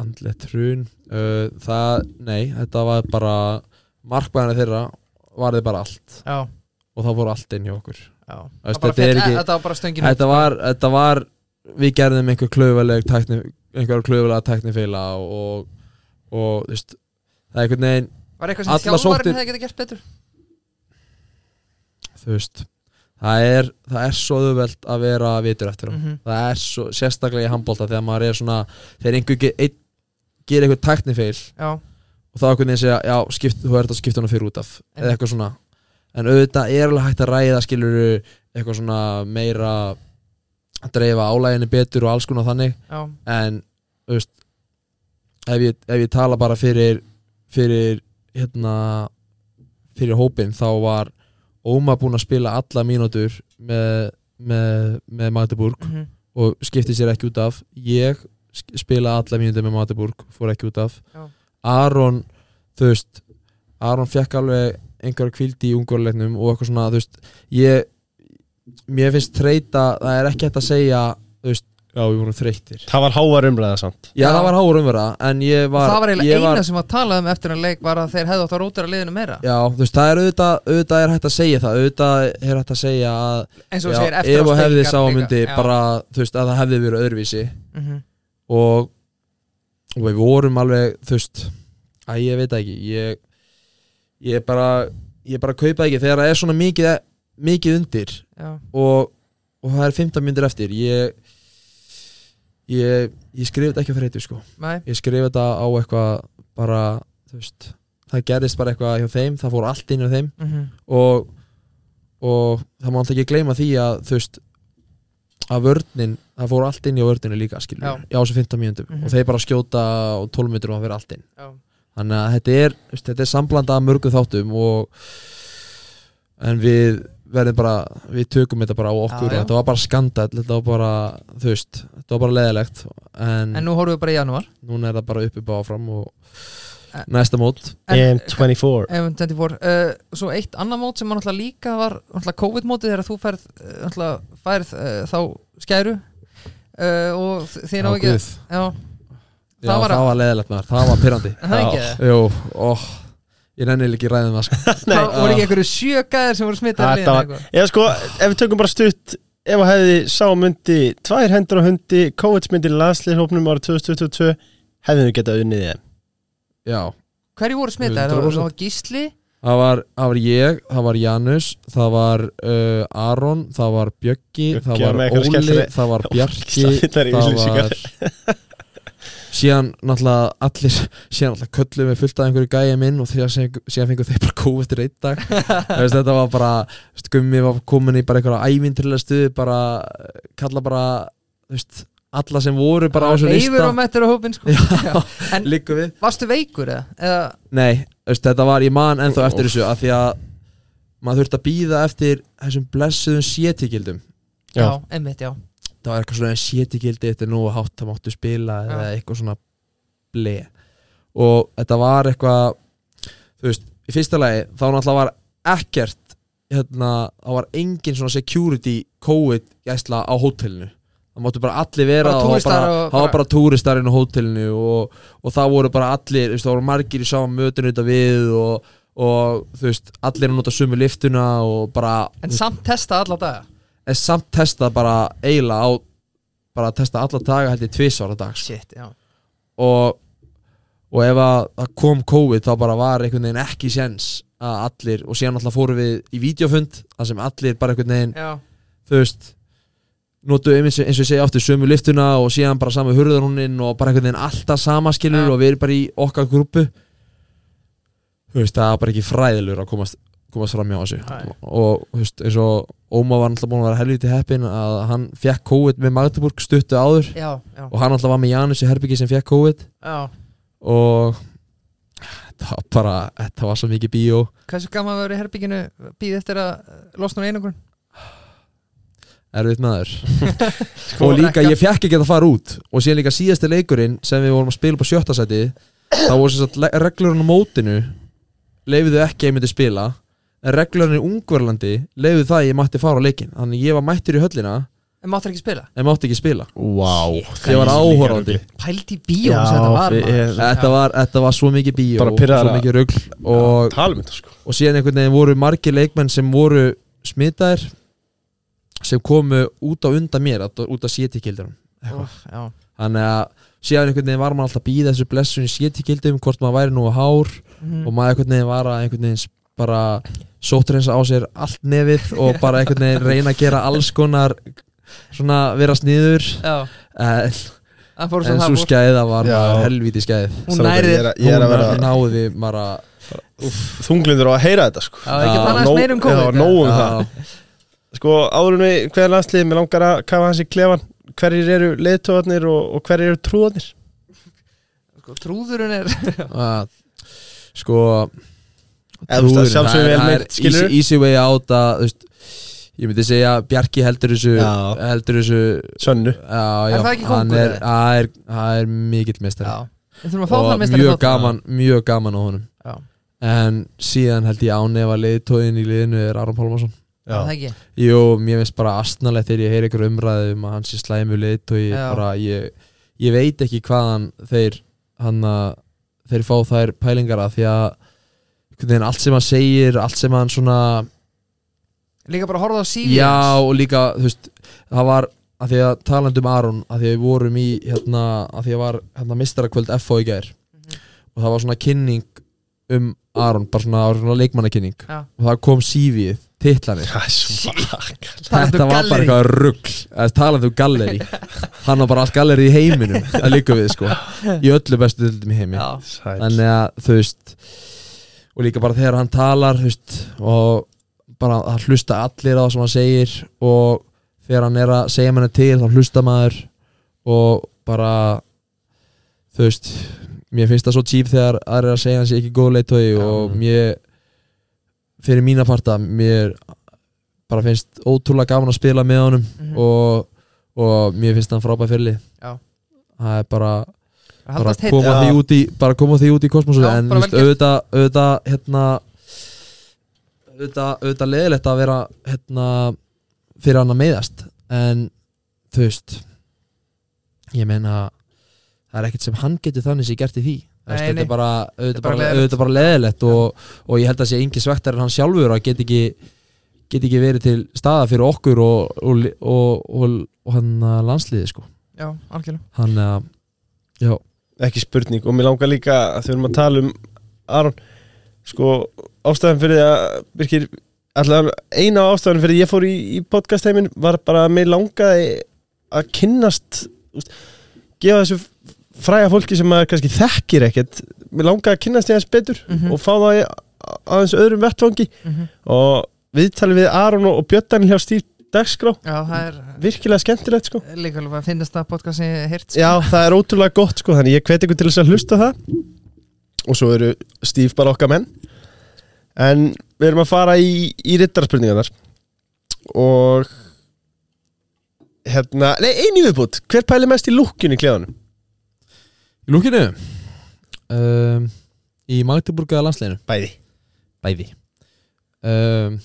Speaker 2: andlegt hrun uh, það, nei, þetta var bara markbæðina þeirra varði bara allt.
Speaker 3: Já,
Speaker 2: og það fór allt inn hjá okkur.
Speaker 3: Já. Það bara
Speaker 2: þetta
Speaker 3: féll-
Speaker 2: ekki-
Speaker 3: þetta var bara stöngin
Speaker 2: þetta var, þetta var við gerðum einhver klaufaleg tækni, einhver klaufalega tæknifeila og, og veist, það er einhvern veginn
Speaker 3: var eitthvað sem
Speaker 2: sóttir-
Speaker 3: hefði getið gert betur?
Speaker 2: Þú veist það er, það er svo auðvelt að vera vitur eftir á
Speaker 3: Mhm.
Speaker 2: það er svo, sérstaklega í handbólta þegar maður er svona, þegar einhver ge, ein, gerir eitthvað tæknifeil
Speaker 3: já,
Speaker 2: og þá einhvern veginn segja, já, skipt, þú ert að skipta hana fyrir út af. Eða eitthvað svona. En auðvitað er alveg hægt að ræða skilur eitthvað svona meira að dreifa álæginni betur og alls konar þannig.
Speaker 3: Já,
Speaker 2: en veist ef ég, ef ég tala bara fyrir fyrir hérna fyrir hópin þá var Óma búinn að spila alla mínútur með, með, með Magdeburg
Speaker 3: mhm,
Speaker 2: og skipti sér ekki út af. Ég spila alla mínútur með Magdeburg fór ekki út af.
Speaker 3: Já.
Speaker 2: Aron þú veist Aron fekk alveg einhver kvildi í ungurleiknum og eitthvað svona þú veist ég mér finnst treyta það er ekki hægt að segja þú veist já við vorum þreyttir
Speaker 1: Það var háar umræða samt
Speaker 2: Já, það var háur umverða En ég var
Speaker 3: það var eiginlega eina
Speaker 2: var,
Speaker 3: sem að tala um eftir að leik var að þeir hefðu átt að rótara liðinu meira
Speaker 2: Já, þú veist, það er auðvitað Auðvitað er hægt að segja það Auðvitað er hægt að segja að
Speaker 3: eins og þú
Speaker 2: já,
Speaker 3: segir eftir
Speaker 2: Ef og hefði sá
Speaker 3: líka.
Speaker 2: myndi
Speaker 3: Já.
Speaker 2: bara Þú veist, að það hefði verið öðruvísi
Speaker 3: Mhm.
Speaker 2: Og, og við vorum alveg Þú veist Æ, ég veit ekki Ég, ég bara Ég bara kaupa ekki Þegar það er svona mikið, mikið undir og, og það er 15 myndir eftir. Ég ég, ég skrif þetta ekki á þreytu sko.
Speaker 3: Nei,
Speaker 2: ég skrif þetta á eitthvað bara, þú veist það gerðist bara eitthvað hjá þeim, það fór allt inn hjá þeim.
Speaker 3: Mhm,
Speaker 2: og, og það má alltaf ekki gleyma því að þú veist að vörnin, það fór allt inn í vörninu líka skilur,
Speaker 3: Já.
Speaker 2: já, þessu 15 mínútum.
Speaker 3: Mhm.
Speaker 2: og þeir bara skjóta og 12 mínútur og það fyrir allt inn.
Speaker 3: Já.
Speaker 2: Þannig að þetta er, er samblanda af mörgum þáttum og en við verðum bara við tökum þetta bara á okkur.
Speaker 3: Já,
Speaker 2: þetta var bara skandal, þetta var bara þú veist, þetta var bara leðilegt en,
Speaker 3: En nú horfum við bara í janúar.
Speaker 2: núna er það bara uppi bá áfram og næsta mót.
Speaker 3: En-
Speaker 1: M24
Speaker 3: M24 uh, Svo eitt annað mót sem náttúrulega líka var náttúrulega COVID-mótið þegar þú færð náttúrulega færð uh, þá skæru. Uh, og þið ná ekki. Já,
Speaker 2: Já,
Speaker 3: Það
Speaker 2: það
Speaker 3: var-
Speaker 2: var, leðilegt maður, það var pyrrandi ég nenni ekki sko.
Speaker 1: Nei,
Speaker 3: Það voru ekki einhverju sjö gæðir sem voru
Speaker 1: Þetta var- Eða sko, ef við tökum bara stutt ef að hefði sá myndi tvær hendur á hundi, COVID myndi landslýrhópnum ára 2022 hefðum við getað unnið þeim
Speaker 2: Já,
Speaker 3: Hverju voru smittaði? Það
Speaker 2: 100%.
Speaker 3: var- það var Gísli
Speaker 2: það var, það var ég, það var Janus það var uh, Aron það var Bjöggi,
Speaker 1: Bjöggi
Speaker 2: það
Speaker 1: var
Speaker 2: Óli það var Bjarki það var síðan náttúrulega allir síðan náttúrulega köllum við fullt af einhverju gæja minn og þegar síðan, síðan fengur þeir bara kóð eftir einn dag veist, þetta var bara, gummi var komin í bara einhverja ævintrilega stuði bara, kalla bara þú veist, alla sem voru bara á þessu
Speaker 3: Leifur
Speaker 2: lista.
Speaker 3: og mettur á hópin sko. Já. En
Speaker 2: líka við.
Speaker 3: varstu veikur eða? eða
Speaker 2: Nei, veist, þetta var ég man ennþá eftir þessu af því að maður þurfti að býða eftir þessum blessuðum sétigildum
Speaker 1: Já.
Speaker 3: já, einmitt, já.
Speaker 2: Það var eitthvað svona sétigildi þetta er nú að hátt það máttu spila eða eitthvað svona ble. Og þetta var eitthvað þú veist, í fyrsta lagi þá náttúrulega var ekkert hérna, það var engin svona security COVID gæsla á hótelinu það máttu bara allir vera
Speaker 3: Bara og
Speaker 2: það var
Speaker 3: bara-
Speaker 2: bara túristarinn á hótelinu og, og það voru bara allir veist, það voru margir í saman mötun auðvitað við og, og þú veist, allir að nota sumu liftuna og bara
Speaker 3: En
Speaker 2: veist,
Speaker 3: samt testa alla daga?
Speaker 2: En samt testa bara eiginlega á bara að testa alla daga held ég tvisvar á dag sko.
Speaker 3: Shit, já.
Speaker 2: Og, og ef að það kom COVID þá bara var einhvern veginn ekki séns að allir og síðan alltaf fórum við í vídeofund þar sem allir bara einhvern veginn
Speaker 3: Já,
Speaker 2: þú veist notu eins og eins og ég segi aftur sömu liftuna og síðan bara samu hurðarúnin og bara einhvern veginn alltaf sama skilur
Speaker 3: Já.
Speaker 2: og við erum bara í okkar grúpu þú veist það var bara ekki fræðilur að komast, komast fram hjá þessu
Speaker 3: Nei.
Speaker 2: og þú veist eins og Óma var alltaf búin að vera helviti heppin að hann fekk COVID með Magdeburg stuttu áður
Speaker 3: já, já,
Speaker 2: og hann alltaf var með Janus í herbyggi sem fekk COVID
Speaker 3: já.
Speaker 2: og þetta var bara, þetta var svo mikið bíó
Speaker 3: Hversu gaman að vera í herbygginu býð eftir að losna úr einangrun?
Speaker 2: Erfitt maður.
Speaker 3: Sko,
Speaker 2: og líka ég fekk ekki að fara út. Og síðan líka síðasti leikurinn sem við vorum að spila upp á sjötta seti þá voru sem sagt le- reglurinn á mótinu leifuðu ekki að ég myndi spila. En reglurinn í Ungverlandi leifuðu það að ég mætti fara á leikin þannig ég var mættur í höllina.
Speaker 3: En máttur ekki spila?
Speaker 2: en mátti ekki spila.
Speaker 1: Vá.
Speaker 2: Ég var áhorfandi.
Speaker 3: Pældi í bíó þetta var
Speaker 2: var, þetta var svo mikið bíó svo
Speaker 1: að-
Speaker 2: mikið rugl og,
Speaker 1: Talum þetta sko.
Speaker 2: og síðan einhvern veginn voru margir leikmenn sem voru smitaðir sem komu út á undan mér að- út af sétikildunum
Speaker 3: Já,
Speaker 2: þannig að síðan einhvern veginn var maður alltaf að býða þessu blessun í sétikildum hvort maður væri nú að hár
Speaker 3: Mhm.
Speaker 2: og maður einhvern veginn var að einhvern veginn bara sóttur eins á sér allt nefið og bara einhvern veginn reyna að gera alls konar svona vera sniður. En, en svo skæða var helvíti skæð.
Speaker 3: Hún
Speaker 1: vera
Speaker 2: hún náði bara
Speaker 1: þunglindur á að heyra þetta sko.
Speaker 3: Já,
Speaker 1: nóg-
Speaker 3: um
Speaker 1: já, nóg um það. Sko áður en við hver landslið með langar að kafa hans í klefan hverjir eru leiðtóðarnir og, og hverjir eru trúðarnir
Speaker 3: Sko, Trúðurinn er
Speaker 2: að sko
Speaker 1: veist, það
Speaker 2: trúðurinn, það er
Speaker 1: skilurðu?
Speaker 2: easy, easy way out að þú veist, ég myndi segja Bjarki heldur þessu
Speaker 1: Já.
Speaker 2: heldur þessu
Speaker 1: Sönnu.
Speaker 2: Já, já,
Speaker 3: Er það ekki
Speaker 2: hann er, er, er mikill meistari.
Speaker 3: Já. Við þurfum að fá
Speaker 2: og mjög gaman, mjög gaman á honum.
Speaker 3: Já,
Speaker 2: en síðan held ég ánefa leiðtóðin í liðinu er Aron Pálmarsson Jú, mér finnst bara astnalegt þegar ég heyri ykkur umræði um að hann sé slæmu leiðtói
Speaker 3: Já.
Speaker 2: bara ég, ég veit ekki hvaðan þeir hann að þeir fá þær pælingar að því að allt sem hann segir allt sem hann svona
Speaker 3: Líka bara að horfa á síðan
Speaker 2: já og líka þú veist það var að því að talandi um Aron að því að við vorum í hérna að því að var hérna mistarakvöld FO í gær
Speaker 3: Mhm.
Speaker 2: og það var svona kynning um Aron bara svona, svona leikmannakynning
Speaker 3: Já.
Speaker 2: og það kom CV-ið, titlanir
Speaker 1: er
Speaker 2: Þetta
Speaker 3: um
Speaker 2: var bara
Speaker 3: gallerí.
Speaker 2: eitthvað rugg Talandi um galleri Hann var bara allt galleri í heiminum. Að líka við sko. Í öllu bestu dildum í heimi. Þannig að þú veist Og líka bara þegar hann talar veist, Og bara að hlusta allir á það sem hann segir Og þegar hann er að segja manni til Þá hlusta maður Og bara Þú veist Mér finnst það svo típ þegar aðrir að segja hann sé ekki góð leitói Og mér Fyrir mína parta Mér bara finnst ótrúlega gaman að spila með honum
Speaker 3: Mhm.
Speaker 2: og, og mér finnst hann frábæð fyrli
Speaker 3: Já.
Speaker 2: það er bara bara koma því út í bara koma því út í kosmosu
Speaker 3: Já,
Speaker 2: en veist, auðvitað, auðvitað hérna auðvitað, auðvitað leðilegt að vera hérna fyrir hann að meiðast. En þú veist ég meina það er ekkert sem hann getur þannig sem gert í því þetta er bara, auðvitað
Speaker 3: bara
Speaker 2: bara,
Speaker 3: leiðilegt.
Speaker 2: auðvitað bara leðilegt og, og ég held að sé engi svektar en hann sjálfur að get ekki get ekki verið til staða fyrir okkur og, og, og, og, og hann landsliði sko.
Speaker 3: Já, algjörlega.
Speaker 2: Hann að já,
Speaker 1: Ekki spurning og mér langar líka að þau erum að tala um Aron Sko ástæðan fyrir því að Birkir allavega eina ástæðan fyrir ég fór í, í podcast heimin var bara að mér langaði að kynnast úst, gefa þessu fræga fólki sem maður kannski þekkir ekkert mér langaði að kynnast því aðeins betur
Speaker 3: Mhm.
Speaker 1: og fá það aðeins öðrum vettfangi
Speaker 3: Mhm.
Speaker 1: og viðtalið við Aron og, Björn hjá Stíf Dagskrá. Virkilega skemmtilegt sko.
Speaker 3: líka alveg að finnast það podcast sem ég hirt
Speaker 1: Já, það er ótrúlega gott sko Þannig ég hveti ykkur til þess að hlusta það. Og svo eru Steve bara okkar menn. En við erum að fara í, í rittarspurningarnar. Og Hérna, nei, einu viðbútt Hver pæli mest í lúkkinu í klefanum?
Speaker 2: Í lúkinu um, í Magdeburga landsleginu
Speaker 1: Bæði.
Speaker 2: Bæði. Um,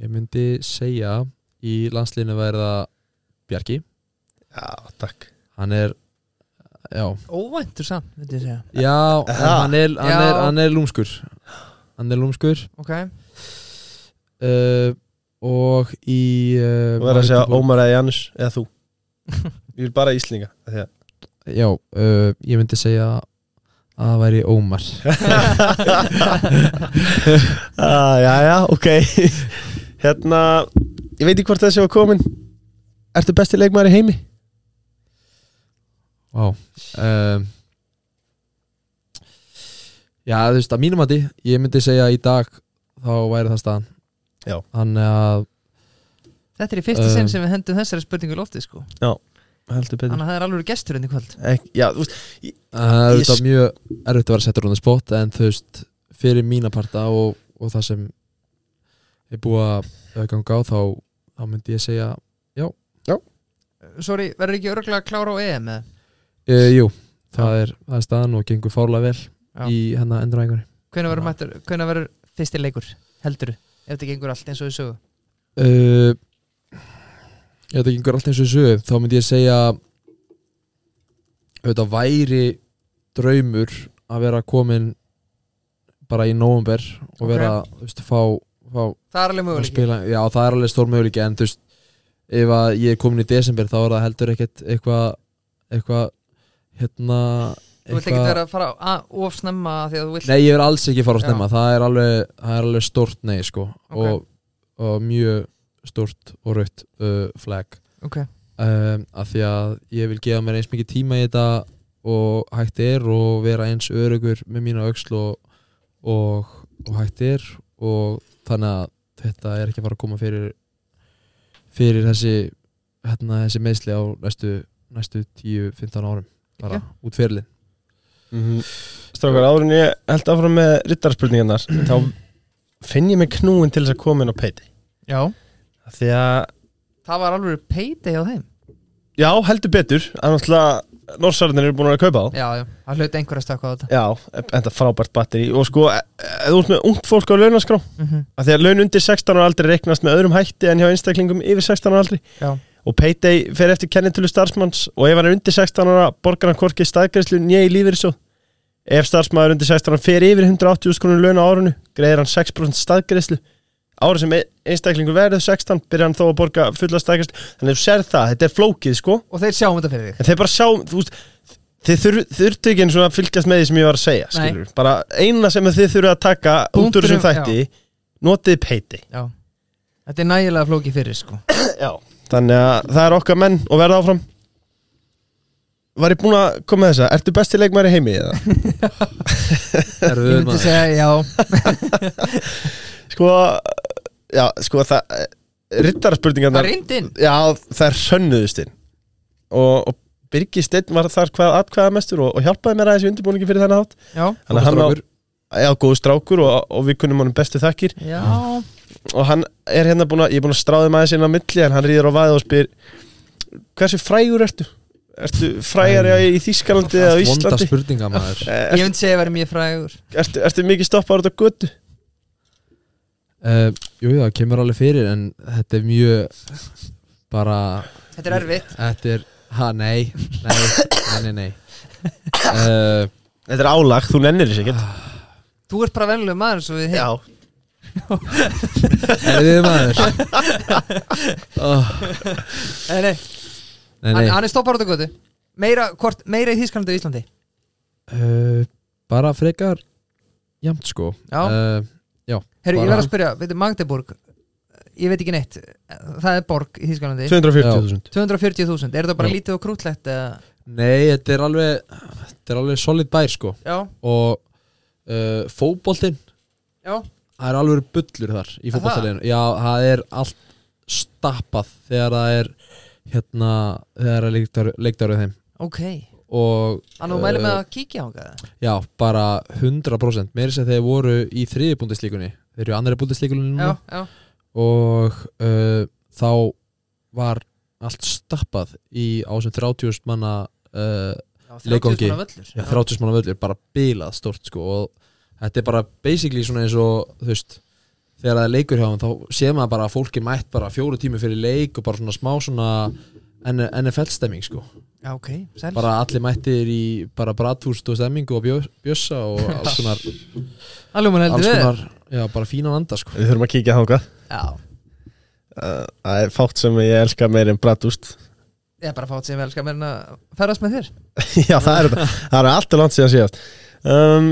Speaker 2: ég myndi segja í landsleginu væri það Bjarki.
Speaker 1: Já, takk.
Speaker 2: Hann er já,
Speaker 3: Óvæntur samt, myndi ég segja.
Speaker 2: Já en hann er, hann,
Speaker 3: Já.
Speaker 2: er, hann er lúmskur. Hann er lúmskur.
Speaker 3: Ok,
Speaker 2: uh, og í uh,
Speaker 1: Þú verður að segja
Speaker 2: Magdeburg-
Speaker 1: Ómar eða Janus Eða þú. Ég vil bara Íslinga af því að-
Speaker 2: já, uh, ég myndi segja að það væri Ómar.
Speaker 1: Ah, Já, já, ok. Hérna Ég veit ekki hvort þessi var komin Ertu besti leikmaður í heimi?
Speaker 2: Vá um, Já, þú veist, að mínum að ég myndi segja í dag þá væri það staðan.
Speaker 1: Já.
Speaker 2: Þannig að
Speaker 3: þetta er í fyrsta
Speaker 2: Um,
Speaker 3: sinn sem við hendum þessari spurningu í loftið sko.
Speaker 1: Betur
Speaker 3: Þannig að það er alveg gestur enn í kvöld.
Speaker 1: Ek, Já, þú veist
Speaker 2: það er
Speaker 1: Ég
Speaker 2: auðvitað mjög erfitt að vera settur on the spot en þú veist, fyrir mína parta og, og það sem er búið að ganga á þá, þá myndi ég segja
Speaker 3: Sorry, verður ekki örgulega að klára á EM eða?
Speaker 2: e, Jú, það er, það er staðan og gengur fárlega vel
Speaker 3: Já.
Speaker 2: í hennar enduræðingunni
Speaker 3: Hvenær verður mættur, hvenær verður fyrsti leikur, helduru Ef þetta gengur allt eins og við sögu
Speaker 2: uh, ef þetta gengur allt eins og þessu þá myndi ég segja þetta væri draumur að vera komin bara í nóvumber og vera, þú veist, fá, fá
Speaker 3: Það er alveg
Speaker 2: að
Speaker 3: möguleik
Speaker 2: spila, já það er alveg stór möguleiki en þú veist, ef að ég er komin í desember þá er það heldur ekkert eitthvað eitthvað hérna
Speaker 3: Þú vilt ekki vera að fara of snemma því að þú vilt
Speaker 2: Nei, ég er alls ekki fara
Speaker 3: Já.
Speaker 2: snemma það er alveg, það er alveg stórt nei sko
Speaker 3: Ok.
Speaker 2: og, og mjög stórt og rautt uh, flag.
Speaker 3: Ok,
Speaker 2: um, af því að ég vil gefa mér eins mikið tíma í þetta og hægt er og vera eins örugur með mína auksl og, og, og hægt er og þannig að þetta er ekki að fara að koma fyrir fyrir þessi hérna, þessi meðsli á næstu, næstu 10-15 árum. Bara
Speaker 3: Ok.
Speaker 2: út fyrirlin
Speaker 1: Mhm. Strákar, áður en ég held áfram með rittarspurningarnar þá finn ég mig knúin til þess að koma inn á peiti
Speaker 3: já
Speaker 1: því að,
Speaker 3: Það var alveg payday á þeim.
Speaker 1: Já, heldur betur. Að náttúrulega Norsarðin eru búin að kaupa á
Speaker 3: Já, já, það hluti einhver að stakka á þetta.
Speaker 1: Já, enda frábært batteri. Og sko, e- ef þú ert með ungt fólk á launaskrá.
Speaker 3: Mm -hmm.
Speaker 1: að því að laun undir 16 ára aldrei reiknast með öðrum hætti en hjá einstaklingum yfir 16 ára aldri.
Speaker 3: Já,
Speaker 1: og Payday fer eftir kennitölu starfsmanns. Og ef hann er undir 16 ára borgar hann hvorki staðgreðslu nýja í lífeyrissjóð. Ef starfsmæður undir 16 ára fer yfir 180 krónur laun á árunu greiðir hann 6% staðgreðslu árið sem einstaklingur verður 16 byrjar hann þó að borga fulla staðgreðslu þannig að þú sér það, þetta er flókið sko.
Speaker 3: Og þeir sjáum þetta fyrir þig.
Speaker 1: En þeir bara sjá, þú veist Þið þur- þurftu ekki eins og að fylgjast með því sem ég var að segja skilur. Bara eina sem þið þurftu að taka út úr þessum þætti Notið peiti
Speaker 3: Já. Þetta er nægilega flóki fyrir sko.
Speaker 1: Já. Þannig að það er okkar menn og verða áfram. Var ég búinn að koma með þessa? Ertu besti leikmæri heimi eða?
Speaker 3: Myndi
Speaker 2: maður.
Speaker 3: segja já
Speaker 1: Sko Já, sko það Rittaraspurningarnar
Speaker 3: Það reyndi inn.
Speaker 1: Já, það er sönnuðustinn og, og Birgir Steinn var þar hvað atkvæða mestur og, og hjálpaði mér aðeins í undirbúningi fyrir þennan hátt.
Speaker 3: Já.
Speaker 1: Á,
Speaker 2: Strákur.
Speaker 1: já, góðu strákur og, og við kunnum honum bestu þakkir.
Speaker 3: Já.
Speaker 1: Og hann er hérna búin að, ég er búin að stráði maður sinna á milli en hann rýður á vaðið og spyr hversu frægur ertu? Ertu frægari í Þískalandi eða
Speaker 2: Allt vonda
Speaker 1: Íslandi?
Speaker 2: spurninga maður.
Speaker 3: Ég
Speaker 1: Er,
Speaker 3: myndi segja að vera mjög frægur.
Speaker 1: ertu, ertu mikið stoppar út á götu?
Speaker 2: Uh, Jú, það kemur alveg fyrir en þetta er mjög bara
Speaker 3: Þetta er erfitt.
Speaker 2: Þetta er, ha, nei Nei, nei, nei, nei. Uh,
Speaker 1: Þetta er álag, þú nennir þessi ekkert.
Speaker 3: Þú ert bara venlega maður svo við
Speaker 1: Já,
Speaker 2: Er þið maður? Oh,
Speaker 3: Nei, nei,
Speaker 2: Nei,
Speaker 3: Hann,
Speaker 2: nei.
Speaker 3: hann er stoppar út á götu. Meira, hvort, meira í Þísklandi og Íslandi?
Speaker 2: Uh, Bara frekar Jamt sko.
Speaker 3: Já.
Speaker 2: uh,
Speaker 3: Herru, ég
Speaker 2: Bara-
Speaker 3: verð að spyrja, veitir, Magdeburg Ég veit ekki neitt Það er borg í Þísklandi
Speaker 1: 240.000
Speaker 3: 240.000, er það bara
Speaker 2: Já.
Speaker 3: lítið og krútlegt eða?
Speaker 2: Nei, þetta er alveg Þetta er alveg solid bær sko.
Speaker 3: Já,
Speaker 2: Og uh, fótboltinn
Speaker 3: já,
Speaker 2: Það er alveg bullur þar í fótboltaleginu Já, það er allt stappað Þegar það er Hérna Þegar það er leikdagur- leikdagur þeim.
Speaker 3: Ok Þannig að þú mæli með
Speaker 2: uh,
Speaker 3: að kíkja á það
Speaker 2: Já, bara 100% Meiri sem þeir voru í þriði búndislíkunni Þeir eru í annari búndislíkunni
Speaker 3: Já,
Speaker 2: núna.
Speaker 3: Já,
Speaker 2: Og uh, þá var allt stappað í ásum 30 manna uh,
Speaker 3: já
Speaker 2: Leikvangi.
Speaker 3: 30 völlur.
Speaker 2: Já, 30 manna völlur, bara bilað stort sko. Og þetta er bara basically svona eins og þú veist, þegar það er leikur hjá hann þá séð maður bara að fólki mætt bara fjóru tími fyrir leik og bara svona smá svona NFL stemming sko.
Speaker 3: Já, ok, sæl.
Speaker 2: Bara allir mættir í bara bratwúst og stemmingu og bjö, bjössa og alls konar, alls
Speaker 3: við
Speaker 2: konar já, bara fínan anda sko.
Speaker 1: Við þurfum að kíkja þangað.
Speaker 3: Já,
Speaker 1: Uh, Það er fátt sem ég elska meir en bratúst
Speaker 3: ég er bara fátt sem vel skal mér en að ferðast með þér.
Speaker 1: Já, það er þetta. Það er alltaf langt síðan síðast. Um,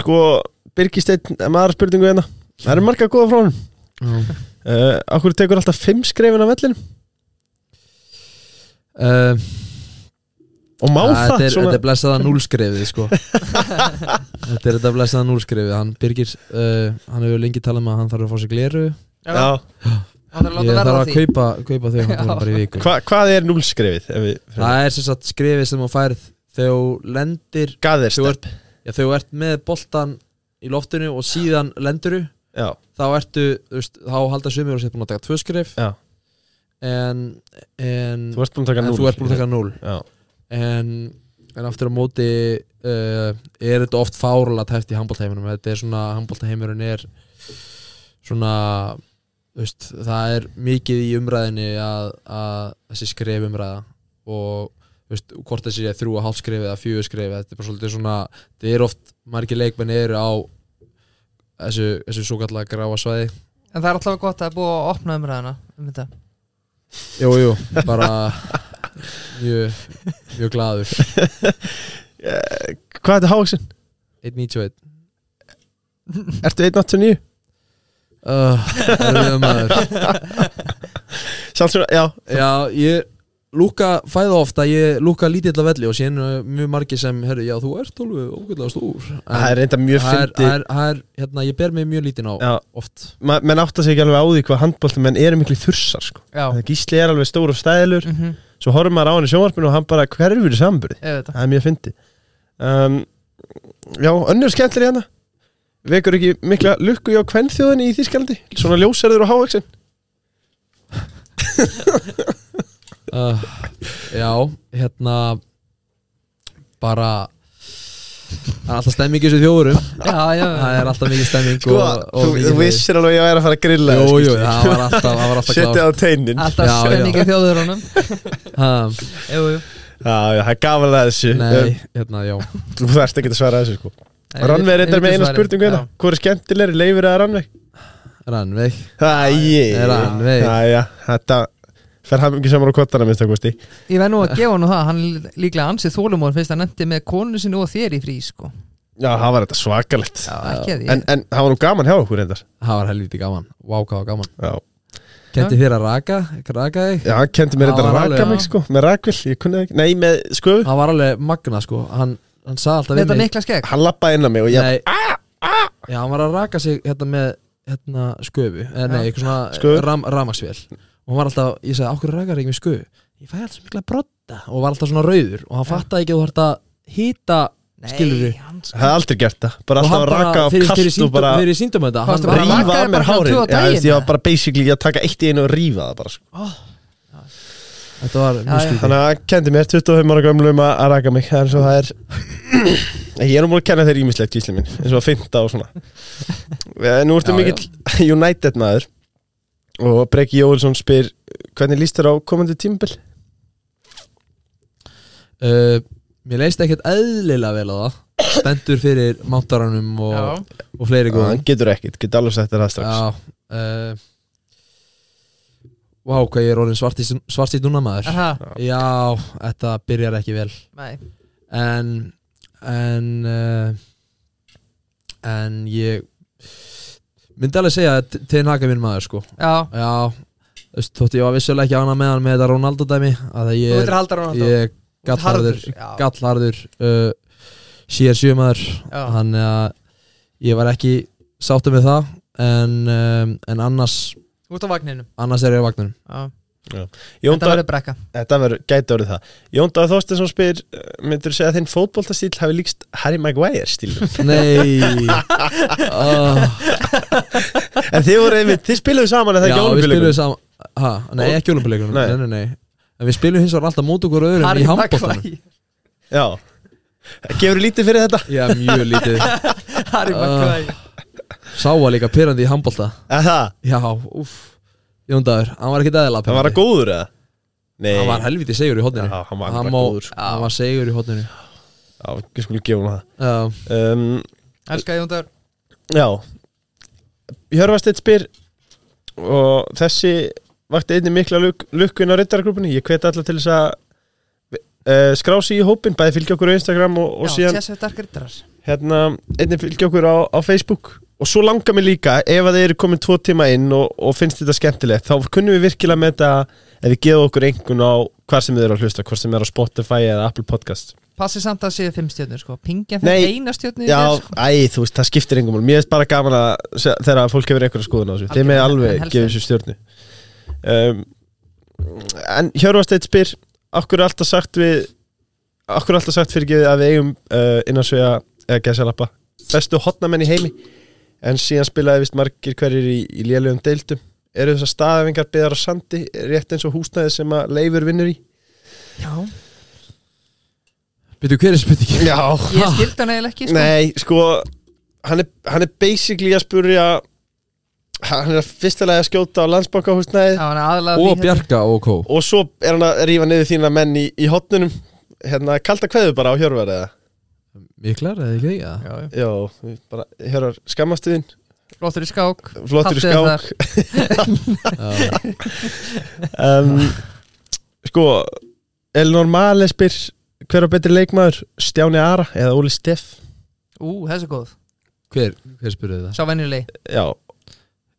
Speaker 1: Sko, Birgir Steinn maður spurningu hérna. Það eru marga góða frá hann
Speaker 2: uh,
Speaker 1: uh, Akkur tekur alltaf fimm skrefin af vellinu
Speaker 2: uh,
Speaker 1: Og má það
Speaker 2: þetta, er,
Speaker 1: svona?
Speaker 2: þetta er blessaða núlskrefið sko. Þetta er þetta blessaða núlskrefið. Hann Birgir, uh, hann hefur lengi talað um að hann þarf að fá sig gleru.
Speaker 1: Já,
Speaker 3: er að
Speaker 2: ég þarf að
Speaker 3: því.
Speaker 2: kaupa, kaupa þau hann bara í viku.
Speaker 1: Hva, hvað er núlskrefið? ef við-
Speaker 2: það er sem sagt skrefið sem þú færð. Þegar þú lendir já, þegar þú ert með boltan í loftinu og síðan lenduru
Speaker 1: Já,
Speaker 2: þá ertu, þú veist, þá halda sumir og sér búin að taka tvö skref.
Speaker 1: Já,
Speaker 2: en, en,
Speaker 1: þú ert búin að taka
Speaker 2: en
Speaker 1: núl
Speaker 2: þú ert búin að taka núl
Speaker 1: Já,
Speaker 2: en, en aftur á móti uh, er þetta oft fárlega tæft í handbóltheiminum þetta er svona, handbóltaheimurinn er svona veist, það er mikið í umræðinni að, að þessi skref umræða og veist, hvort þessi er þrjú að hálf skref eða fjögur skref þetta er bara svolítið svona þetta er oft, margir leikmenn eru á þessu, þessu svo kallega gráa svæði.
Speaker 3: En það er alltaf gott að það búið að opna umræðina um þetta
Speaker 2: jú, jú, bara mjög, mjög glaður
Speaker 1: Eh, Hvað er þetta hávaxin?
Speaker 2: 1.91
Speaker 1: Ertu 1.89?
Speaker 2: uh, erfiður maður
Speaker 1: Samt svona, já
Speaker 2: Já, ég lúka fæða ofta, ég lúka lítið að velli og síðan mjög margir sem, herru, já, þú ert alveg ógætlega stór. En
Speaker 1: Það er reynda mjög
Speaker 2: er,
Speaker 1: fyndi
Speaker 2: það er, það er, hérna, ég ber mig mjög lítið á
Speaker 1: Já,
Speaker 2: oft.
Speaker 1: Ma- menn átta sig ekki alveg á því hvað handbóltum menn eru miklu þursar sko. Gísli er alveg stór og stæðilur
Speaker 3: mhm,
Speaker 1: Svo horfum maður á hann í sjónvarpinu og hann bara hverfur í samburði
Speaker 3: það
Speaker 1: er mjög fyndi um, Já, önnur skemmtileg hérna. Vekur ekki mikla lukku hjá kvennþjóðinni í Þískalandi Svona ljósærður og hávaxin
Speaker 2: uh, Já, hérna bara það er alltaf stemming í þessu þjóðurum
Speaker 3: Já, já,
Speaker 2: það er alltaf mikið stemming
Speaker 1: Sko,
Speaker 2: og, og
Speaker 1: þú, vissir alveg að ég væri að fara að grilla
Speaker 2: Jú, jú, það var alltaf, það var alltaf
Speaker 1: Setja á teinin
Speaker 3: Alltaf spenning í þjóðurunum
Speaker 1: það er gaman að þessu.
Speaker 2: Nei, hérna, já.
Speaker 1: Þú þarft ekki að svara þessu sko. Rannveig er þetta með eina spurningu hérna. Hvor er skemmtilegri, Leifur eða Rannveig?
Speaker 2: Rannveig
Speaker 1: er
Speaker 2: Rannveig.
Speaker 1: Já, já, þetta fer hann ekki saman á kottana minnst það kosti?
Speaker 3: Ég verð nú að gefa hann það, hann líklega ansið þólumór fyrst að nefndi með konu sinni og þér í frí sko.
Speaker 1: Já, það var þetta svakalegt.
Speaker 3: Já, ekki að
Speaker 1: en, en það var nú gaman hjá okkur reyndar.
Speaker 2: Það var helviti gaman, vá hvað var gaman.
Speaker 1: Já,
Speaker 2: Kendi þér að raka, raka þig?
Speaker 1: Já hann kendi mér reyndar að raka
Speaker 2: alveg-
Speaker 1: mig sko Með rakvill, ég kunni ekki. Nei, með sköfu.
Speaker 2: Það var alveg magna sko. Hann, hann sagði alltaf við
Speaker 3: þetta
Speaker 2: mig
Speaker 1: Hann lappaði inn á mig og ég
Speaker 2: Nei, Já, hann var að raka sig hérna með hérna sköfu. Eða nei, eitthvað svona ramagsvél Og hann var alltaf, ég sagði, ákveður rakar ekki með sköfu Ég fæ alltaf mikla brotta Og var alltaf svona rauður. Og hann fattaði ekki að þú þarft að hýta Skilurðu?
Speaker 3: hann
Speaker 1: Það hef aldrei gert það. Bara alltaf að raka á
Speaker 2: fyrir, fyrir,
Speaker 1: kast og bara
Speaker 2: fyrir síndum þetta.
Speaker 3: Hvað
Speaker 2: Hann
Speaker 3: varstu
Speaker 2: var
Speaker 3: bara að
Speaker 2: að
Speaker 3: raka
Speaker 1: Rífa af mér hárin ég var bara basically að taka eitt í einu og rífa það bara sko.
Speaker 2: Þetta var mjög skrítið.
Speaker 1: Þannig að hann kendi mér 25 ára gömlum að að raka mig Það er svo það er Ég er nú múin að kenna þeir ímislegt gísli minn eins og að finta og svona. Eh, Nú ertu mikill United maður og Breki Jóelsson spyr hvernig líst þér á komandi tímabil?
Speaker 2: uh, Mér leist ekkert eðlilega vel á það. Spendur fyrir máttaranum og, og fleiri góðum.
Speaker 1: Hann getur ekkert, getur alveg sett þér það strax.
Speaker 2: Já uh, Vá, hvað ég er orðin svart í, svart í núna maður.
Speaker 3: Aha,
Speaker 2: Já, þetta byrjar ekki vel.
Speaker 3: Nei.
Speaker 2: En En uh, En ég Myndi alveg segja að Tegin haka minn maður sko.
Speaker 3: Já,
Speaker 2: Já. Þú veist, þótt ég var vissulega ekki ána með hann með þetta Ronaldo dæmi að það
Speaker 3: þú
Speaker 2: ég
Speaker 3: veitir
Speaker 2: er,
Speaker 3: að halda Ronaldo.
Speaker 2: ég er gallharður
Speaker 3: Já.
Speaker 2: gallharður uh, CR7 maður.
Speaker 3: Já.
Speaker 2: þannig að ég var ekki sáttu með það en, um, en annars
Speaker 3: Út á vagninu
Speaker 2: annars er ég á vagnum
Speaker 3: Já,
Speaker 1: Jón
Speaker 3: þetta verður brekka.
Speaker 1: Þetta verður, gæti orðið það. Jón Dagur Þorstensson spyr eh, myndur segja að þinn fótboltastíl hafi líkst Harry Maguire stílum
Speaker 2: Nei. Oh,
Speaker 1: En þið voru einmitt, þið spiluðu saman en það
Speaker 2: Já,
Speaker 1: ekki
Speaker 2: við spilum
Speaker 1: ólumbíleikum
Speaker 2: saman. Ha, Nei, ekki ólumbíleikunum
Speaker 1: Nei.
Speaker 2: nei. nei, nei, En við spilum hins vegar alltaf mót okkur öðrum
Speaker 3: Harry
Speaker 2: í handbóltanum
Speaker 1: Já. Gefur lítið fyrir þetta?
Speaker 2: Já, mjög lítið.
Speaker 3: Harry
Speaker 2: Ah.
Speaker 3: Maguire.
Speaker 2: Sá að líka pyrrandi í handbólta
Speaker 1: Eða það?
Speaker 2: Já, úff Jóndagur, hann var ekki dæðilega
Speaker 1: Það var að góður eða? Nei.
Speaker 2: Hann var helviti segur í hotninu
Speaker 1: Já, hann var
Speaker 2: Hann má-
Speaker 1: góður sko.
Speaker 2: Hann var segur í hotninu
Speaker 1: Já, við skulum gefa hún það.
Speaker 2: Já,
Speaker 1: um,
Speaker 3: Elskar Jóndar
Speaker 1: Já. Hjörfasteit spyr og þessi vakti einnig mikla luk, lukkun á reyndaragrúpunni ég hveti alla til þess að uh, skrá sig í hópin, bæði fylgja okkur á Instagram og, og
Speaker 3: Já,
Speaker 1: síðan hérna, einnig fylgja okkur á, á Facebook og svo langar mig líka ef að þið eru komin tvo tíma inn og, og finnst þetta skemmtilegt, þá kunnum við virkilega með þetta ef við geðum okkur einhvern á hvar sem þið eru að hlusta, hvort sem er á Spotify eða Apple Podcast
Speaker 3: Passi samt að séu fimm stjórnur sko. Pingja fyrir eina stjórnu
Speaker 1: Já, æ, þú veist, það skiptir mál Mér finnst bara gaman að þegar fólk hefur einhverja skoðun á þessu.
Speaker 3: Algjörlega, en
Speaker 1: alveg gefið
Speaker 3: ekki.
Speaker 1: þessu stjórnu um, En Hjörvasteit spyr Akkur er alltaf sagt við er sagt fyrir gefið að við eigum uh, innan svega eða gæsalappa? Bestu hotnamenn í heimi En síðan spilaði vist margir hverjir í, í lélugum deildum. Eru þessar staðafingar byggðar á sandi Rétt eins og húsnæði sem að leifur vinnur í?
Speaker 3: Já,
Speaker 2: byrju hver er spurningin?
Speaker 1: Já.
Speaker 3: Ég skildi hann eiginlega ekki sko.
Speaker 1: Nei, sko hann er, hann er basically að spurja hann er fyrstilega að skjóta á landsbankahúsnæði
Speaker 3: hann er aðalega
Speaker 2: Og Bjarka og Kó
Speaker 1: og svo er hann að rífa niður þína menn í, í hotnunum hérna, kalda kveðu bara á hjörvar eða
Speaker 2: Miklar, eða ekki?
Speaker 3: Já, já.
Speaker 1: Já, við bara, hjörvar, skammastuðin
Speaker 3: Flottur í skák
Speaker 1: flottur í skák um, Sko Elinor Male spyr hver á betri leikmaður Stjáni Ara eða Óli Steff
Speaker 3: Ú, þessu er góð
Speaker 2: hver, hver spurði það?
Speaker 3: Sá venjuleg
Speaker 1: Já,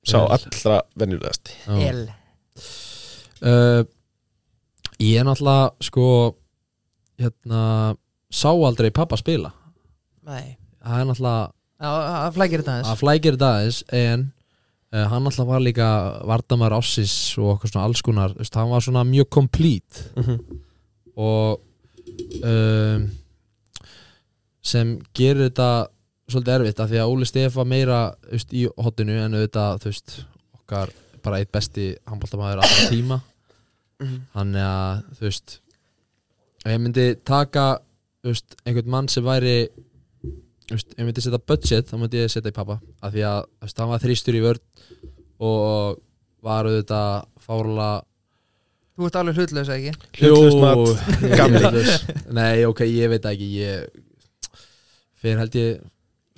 Speaker 1: sá
Speaker 2: El.
Speaker 1: allra venjulegast.
Speaker 3: El
Speaker 2: uh, Ég er náttúrulega sko hérna sá aldrei pappa spila.
Speaker 3: Nei.
Speaker 2: Það er náttúrulega
Speaker 3: Já, það flækir þetta aðeins.
Speaker 2: Að flækir þetta aðeins en uh, hann náttúrulega var líka Vardamar Ossis og okkur svona alls konar þú veist, hann var svona mjög complete.
Speaker 1: Mm -hmm.
Speaker 2: og um, sem gerir þetta svolítið erfitt af því að Óli Stef var meira þú veist, í hotinu en auðvitað þú veist, okkar bara eitt besti handbóltamæður allra tíma. Þannig að þú veist ef ég myndi taka veist, einhvern mann sem væri veist, ef ég myndi setja budget þá myndi ég setja í pappa. Af því að veist, hann var þrýstur í vörn og var auðvitað fárlega
Speaker 3: Þú ert alveg hlutlaus ekki?
Speaker 1: Hlutlaust mat,
Speaker 2: hlutlaus. Nei, ok, ég veit ekki ég fyrir held ég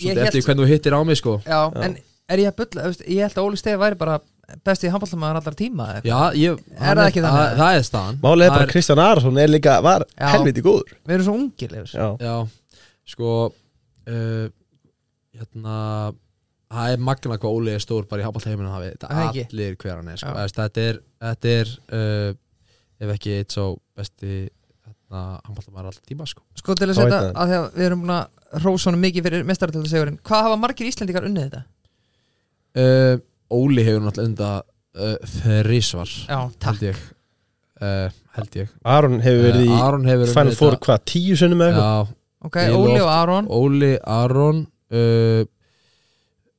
Speaker 3: Ég
Speaker 2: svolítið eftir hvernig þú hittir á mig sko.
Speaker 3: Já,
Speaker 1: Já.
Speaker 3: en er ég að veist, ég held að Óli Stefi væri bara besti handbóltamæður allar tíma eða eitthvað?
Speaker 2: Já, ég,
Speaker 3: Er það ekki þannig?
Speaker 2: Það, það er staðan
Speaker 1: Málið er bara að Kristján Arason er líka, var
Speaker 3: Já.
Speaker 1: helviti góður
Speaker 3: Við erum svo ungir leifur
Speaker 1: Já,
Speaker 2: Já, sko uh, Hérna Það er magna hvað Óli er stór bara í handbóltheiminu hafi Þetta
Speaker 3: Það ekki.
Speaker 2: allir hver hann er sko.
Speaker 3: Já.
Speaker 2: Eðast, Þetta er, þetta er uh, ef ekki eitt svo besti hérna, handbóltamæður alltaf tíma sko.
Speaker 3: Sko til að
Speaker 1: Þá
Speaker 3: setja,
Speaker 1: veit það.
Speaker 3: að því að við erum búin að rósa honum mikið fyrir mestaratöldsegurinn Hvað hafa margir Íslendingar unnið þetta?
Speaker 2: uh, Óli hefur náttúrulega unda uh, þrísvar
Speaker 3: Já,
Speaker 2: held ég. Uh, held ég.
Speaker 1: Aron hefur verið í
Speaker 2: uh, Aron hefur
Speaker 1: Final
Speaker 2: unnið
Speaker 1: Four
Speaker 2: þetta.
Speaker 1: hvað, tíu sunnum eða eitthvað?
Speaker 2: Já,
Speaker 3: Ok,
Speaker 2: Ég
Speaker 3: Óli
Speaker 2: loft-
Speaker 3: og Aron.
Speaker 2: Óli, Aron uh,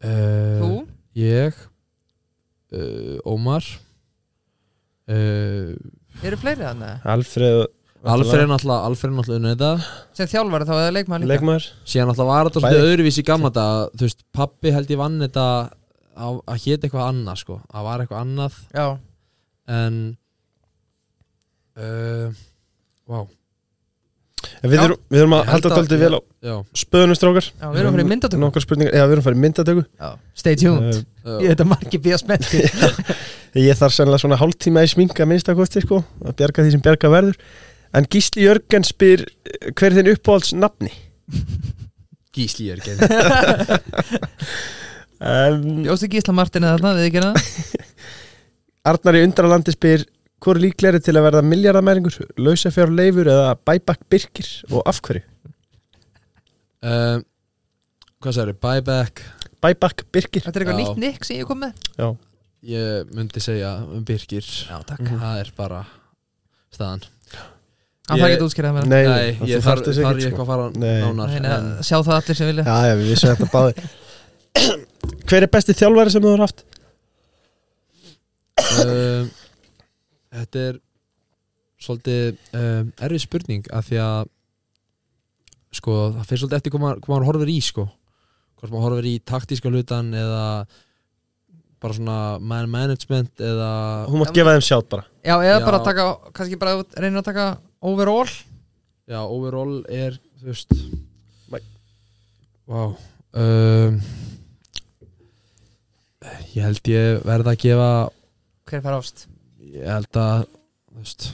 Speaker 2: uh,
Speaker 3: Þú,
Speaker 2: Ég uh, Ómar uh,
Speaker 3: eru fleiri þannig
Speaker 1: Alfreð
Speaker 2: Alfred er náttúrulega Alfred er náttúrulega unnið þetta.
Speaker 3: Sem þjálfari þá eða leikmaður líka?
Speaker 1: Leikmaður.
Speaker 2: Síðan náttúrulega var þetta svolítið öðruvísi í gamla þetta þú veist, pappi held ég vann þetta að, að hétt eitthvað annað sko. Að var eitthvað annað.
Speaker 3: Já,
Speaker 2: en uh, wow
Speaker 1: En Við
Speaker 3: Já.
Speaker 1: erum, við erum að
Speaker 2: held
Speaker 1: halda
Speaker 2: að-
Speaker 1: tóldi vel á
Speaker 2: já,
Speaker 1: spöðunum strákar.
Speaker 3: Já, við erum fyrir myndatöku.
Speaker 1: Nokkar spurningar, já við erum fyrir myndatöku.
Speaker 3: Já, stay tuned.
Speaker 1: Uh,
Speaker 3: Ég veit að margir býja spenntið
Speaker 1: Ég þarf sennilega svona hálftíma í sminka minnstakosti sko að bjarga því sem bjarga verður. En Gísli Jörgen spyr hver er þinn uppáhalds nafni?
Speaker 2: Gísli ekki
Speaker 1: Um,
Speaker 3: Jóstu Gísla Martin eða þarna, við ekki hérna
Speaker 1: Arnar í undralandi spyr hvor líklegri til að verða miljardamæringur, lausafjár leifur eða bæbak byrkir og af hverju?
Speaker 2: uh, hvað sagði, buyback
Speaker 1: Bæbak byrkir
Speaker 3: Þetta er eitthvað
Speaker 2: Já.
Speaker 3: nýtt nikk sem ég kom með.
Speaker 1: Já,
Speaker 2: ég myndi segja um Birkir.
Speaker 3: Já, takk.
Speaker 2: Það er bara staðan.
Speaker 3: Það
Speaker 2: Ég-
Speaker 3: þarf ekki að útskýra það mér
Speaker 1: nei,
Speaker 2: Nei,
Speaker 1: þú
Speaker 2: ég þarf,
Speaker 1: þess
Speaker 2: þarf ég
Speaker 1: sko.
Speaker 2: eitthvað að fara
Speaker 1: Nei.
Speaker 2: nánar?
Speaker 3: Nei,
Speaker 2: en,
Speaker 3: Sjá það allir sem vilja.
Speaker 1: Já, já, við vissum þetta báði Hver er besti þjálfari sem þú har haft?
Speaker 2: uh, Þetta er svolítið uh, erfið spurning af því að sko, það fyrir svolítið eftir hvað maður, horfir í sko. hvort maður horfir í taktíska hlutan eða bara svona man management eða
Speaker 1: Hún mátt gefa þeim sjátt bara
Speaker 3: Já, eða
Speaker 2: Já.
Speaker 3: bara taka, kannski bara reynir að taka overall
Speaker 2: já, overall er þú veist wow um, ég held ég verða að gefa
Speaker 3: Hver fær ást?
Speaker 2: ég held að veist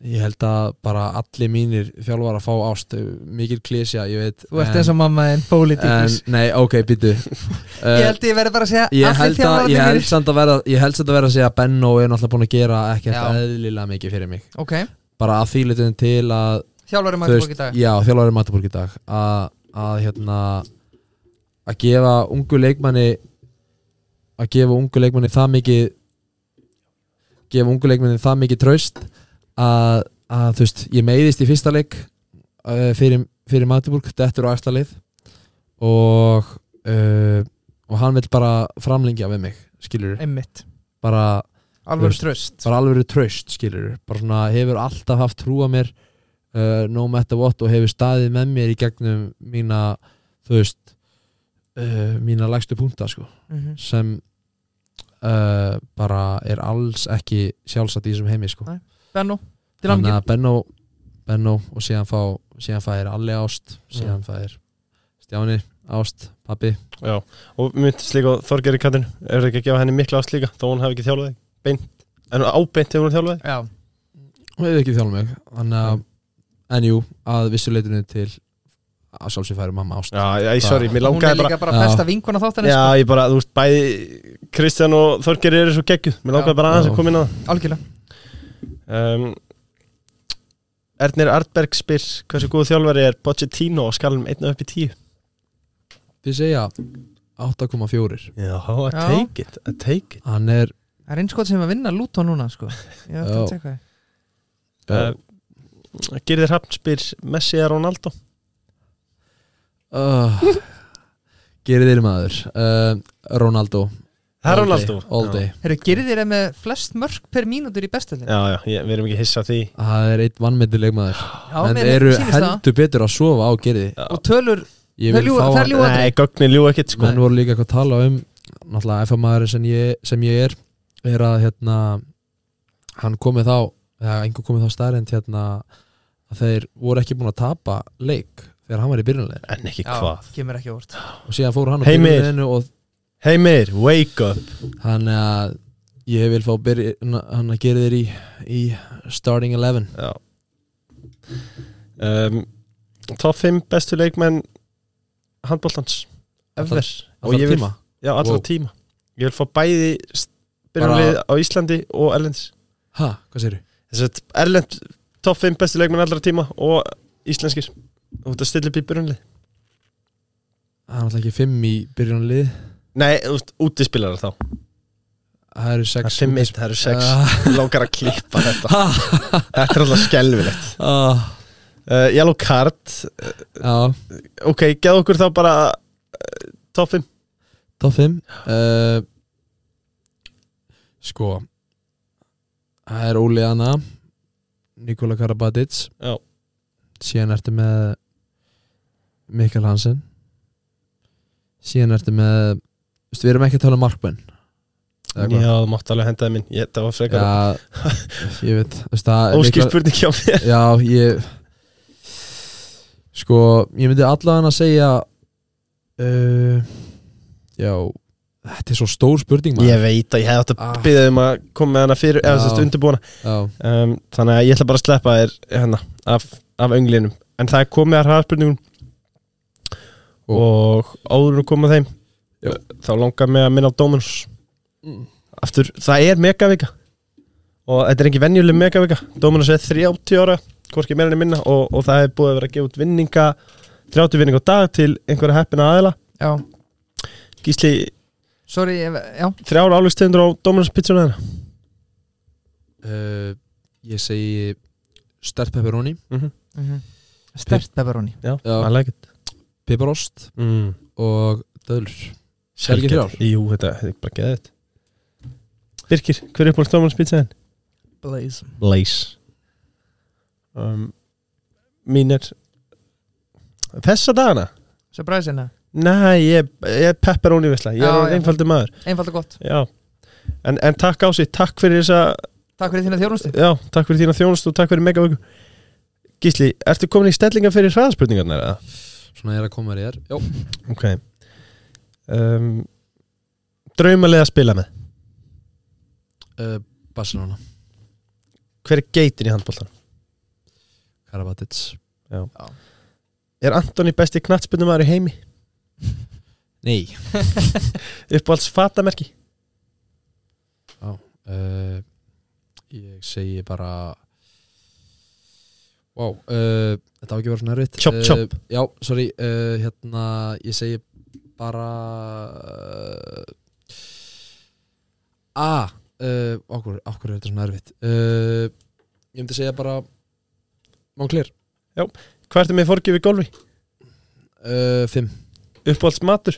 Speaker 2: ég held að bara allir mínir þjálfar að fá ást mikil klísja, ég veit
Speaker 3: Þú ert eins og mamma en pólitíkus.
Speaker 2: en, nei, ok, byttu
Speaker 3: Ég held ég verði bara að segja
Speaker 2: ég held að ég held samt að vera ég held samt að vera að segja að Benno er náttúrulega búin að gera ekkert eðlilega mikið fyrir mig.
Speaker 3: Ok,
Speaker 2: bara að litum til að
Speaker 3: mætti
Speaker 2: veist,
Speaker 3: bók í dag.
Speaker 2: já, þjálfari Mataburg í dag. Að, að hérna að gefa ungu leikmanni að gefa ungu leikmanni það mikið gefa ungu leikmanni það mikið traust að, að þú veist, ég meiðist í fyrsta leik uh, fyrir, fyrir Mataburg, dettur á æslalið og uh, og hann vil bara framlengja við mig, skilur
Speaker 3: Einmitt,
Speaker 2: bara Þú
Speaker 3: tröst
Speaker 2: bara alveg tröst skilur bara svona hefur alltaf haft trú á mér uh, no matter what og hefur staðið með mér í gegnum mína þú veist uh, mína lægstu punta sko
Speaker 3: Mhm.
Speaker 2: sem uh, bara er alls ekki sjálfsagt í þessum heimi sko.
Speaker 3: Nei. Benno, til
Speaker 2: að Benno, Benno og síðan fá síðan fæðir Alli ást síðan fæðir Stjáni ást pappi
Speaker 1: Já, og myndist líka Þorgeri Katrin Er ekki að gefa henni mikla ást líka Þó hún hafi ekki þjálfað þig? Beint En ábeint hefur hún þjálfað þig?
Speaker 3: Já,
Speaker 2: og hefur ekki þjálfum mig þannig að en jú, að vissuleitinu til að sjálfsög færi mamma ást
Speaker 1: Já, já, ég- sorry, mér
Speaker 3: hún er
Speaker 1: langaði bara
Speaker 3: líka bara
Speaker 2: Já.
Speaker 3: besta vinkuna þáttanins
Speaker 1: Já,
Speaker 3: sko.
Speaker 1: ég bara, þú veist, bæði Kristján og Þorgeri eru svo geggjuð Mér langaði
Speaker 3: Já.
Speaker 1: bara aðeins
Speaker 2: Já.
Speaker 1: að koma inn á það
Speaker 3: Algjörlega
Speaker 1: um, Ernir Artberg spyr Hversu góð þjálfari er Pochettino á skalum 1 upp í 10
Speaker 2: við segja 8,4
Speaker 1: Já, að
Speaker 3: Já.
Speaker 1: take it, að take it
Speaker 2: hann er
Speaker 3: Það er eins gott sem að vinna Luton núna sko. Ég ætla að
Speaker 2: Já.
Speaker 3: tjekka því.
Speaker 1: uh, Girðir Hafn spyr Messi eða Ronaldo
Speaker 2: uh, gerir þér maður. Uh, Ronaldo.
Speaker 1: Það er Ronaldo.
Speaker 2: all day.
Speaker 3: Herru, Girðir er með flest mörk per mínútur í bestöldin
Speaker 1: Já, já, ég, við erum ekki hissa á því.
Speaker 2: Það er eitt vannmyndileg maður
Speaker 3: Já,
Speaker 2: en eru
Speaker 3: það.
Speaker 2: heldur betur að sofa á gerði.
Speaker 3: Og tölur, þær
Speaker 2: hann.
Speaker 3: ljúga-
Speaker 1: Nei, gögnin ljú ekkert sko.
Speaker 2: Menn voru líka eitthvað að tala um náttúrulega FA maðurinn sem ég, sem ég er er að hérna hann komið þá eða einhver komið þá staðrind hérna að þeir voru ekki búin að tapa leik þegar hann var í byrjunlegin
Speaker 1: En ekki
Speaker 3: já,
Speaker 1: hvað.
Speaker 3: kemur ekki óvart.
Speaker 2: Og síðan fóru hann á
Speaker 1: Heimir.
Speaker 2: byrjunleginu og
Speaker 1: Heimir, wake up.
Speaker 2: Þannig að ég vil fá byrja, hann að gera þér í, í starting 11
Speaker 1: Já. Um, Top 5 bestu leikmenn handbóltans
Speaker 2: Allra-
Speaker 1: Ever Og
Speaker 2: Allar
Speaker 1: ég vil,
Speaker 2: tíma?
Speaker 1: Já, allra
Speaker 2: Wow.
Speaker 1: tíma. Ég vil fá bæði
Speaker 2: Bara-
Speaker 1: byrjumlið á Íslandi og Erlendis.
Speaker 2: Ha, hvað segirðu?
Speaker 1: Þess að Erlend top 5 bestu leikmenn allra tíma og íslenskir Þú ert að stilla upp í byrjumlið
Speaker 2: Það er náttúrulega ekki 5 í byrjunarlið.
Speaker 1: Nei, þú veist, útispilarar þá.
Speaker 2: Það eru
Speaker 1: Það er
Speaker 2: 6
Speaker 1: 5 mitt, það eru 6
Speaker 2: Ah.
Speaker 1: Lókar að klippa þetta. Þetta er alltaf skelvilegt
Speaker 2: uh,
Speaker 1: uh, Yellow card.
Speaker 2: Já,
Speaker 1: Ok, geð okkur þá bara uh, top 5
Speaker 2: top 5 uh, Sko Það er Óli Anna Nikola Karabatic.
Speaker 1: Já.
Speaker 2: Síðan ertu með Mikael Hansen. Síðan ertu með veist, Við erum ekki að tala um markmenn?
Speaker 1: Já, þú mátt alveg hendaði minn ég, Það var frekar
Speaker 2: Já, ég veit veist, það er
Speaker 1: Óskil
Speaker 2: mikla-
Speaker 1: spurning hjá mér.
Speaker 2: Já, ég Sko, ég myndi allavega að segja uh, Já Þetta er svo stór spurning maður.
Speaker 1: Ég veit að ég hef átt að
Speaker 2: Ah.
Speaker 1: byggja um að koma með hana fyrir eða þess að undirbúna um, Þannig að ég ætla bara að sleppa þér hérna, af, af önglinum. En það er komið að hraðspurningum
Speaker 2: Og-
Speaker 1: áður að koma þeim
Speaker 2: Já.
Speaker 1: Þá langar mig að minna á Dominus.
Speaker 2: Mm.
Speaker 1: Aftur, það er megavika Og þetta er ekki venjuleg megavika Dominus er 30 ára Hvorki meira enn minna og, og það er búið að vera að gefa út vinninga 30 vinning á dag til einhverja heppina aðila.
Speaker 3: Já,
Speaker 1: Gísli,
Speaker 3: sorry, ég- já.
Speaker 1: þrjár álugstegundur á Dominus pizzuna þeirra
Speaker 2: uh, Ég segi Stert pepperoni.
Speaker 1: Mm
Speaker 3: mm Stert pepperoni.
Speaker 1: Já,
Speaker 2: Já.
Speaker 1: I like it
Speaker 2: Piparost
Speaker 1: mm.
Speaker 2: og döðlur Selgi þrjár?
Speaker 1: Jú, þetta er bara geðið Birkir, hver er uppáld Dominus pizzaðin?
Speaker 3: Blaze
Speaker 1: Blaze um, Mín er Þessa dagana?
Speaker 3: Surprise-ina
Speaker 1: Nei, ég, ég er pepperoni visla Ég er
Speaker 3: já.
Speaker 1: einfaldur maður
Speaker 3: Einfald og gott
Speaker 1: Já En, en takk á sig, takk fyrir þessa
Speaker 3: Takk fyrir þína þjónustu
Speaker 1: Já, takk fyrir þína þjónust og takk fyrir megavöku Gísli, ertu komin í stellinga fyrir hraðspurningarnar? eða?
Speaker 2: Svona er að koma þér
Speaker 1: Ok. Um, Draumalega að spila með?
Speaker 2: Uh, Barcelona.
Speaker 1: Hver er geitin í handbóltan?
Speaker 2: Karabatic.
Speaker 1: Er Antoni besti knattspundumæður í heimi?
Speaker 2: Nei.
Speaker 1: Uppáhalds fatamerki?
Speaker 2: Já uh, Ég segi bara wow, uh, Þetta á ekki að vera svona erfitt
Speaker 1: Chop,
Speaker 2: uh,
Speaker 1: chop.
Speaker 2: Já, sorry uh, Hérna Ég segi bara uh, A uh, Okkur, okkur er þetta svona erfitt uh, Ég myndi segja bara Moncler
Speaker 1: Hvað ertu með fórgjöf í golfi?
Speaker 2: uh, Fimm
Speaker 1: Uppáhalds matur?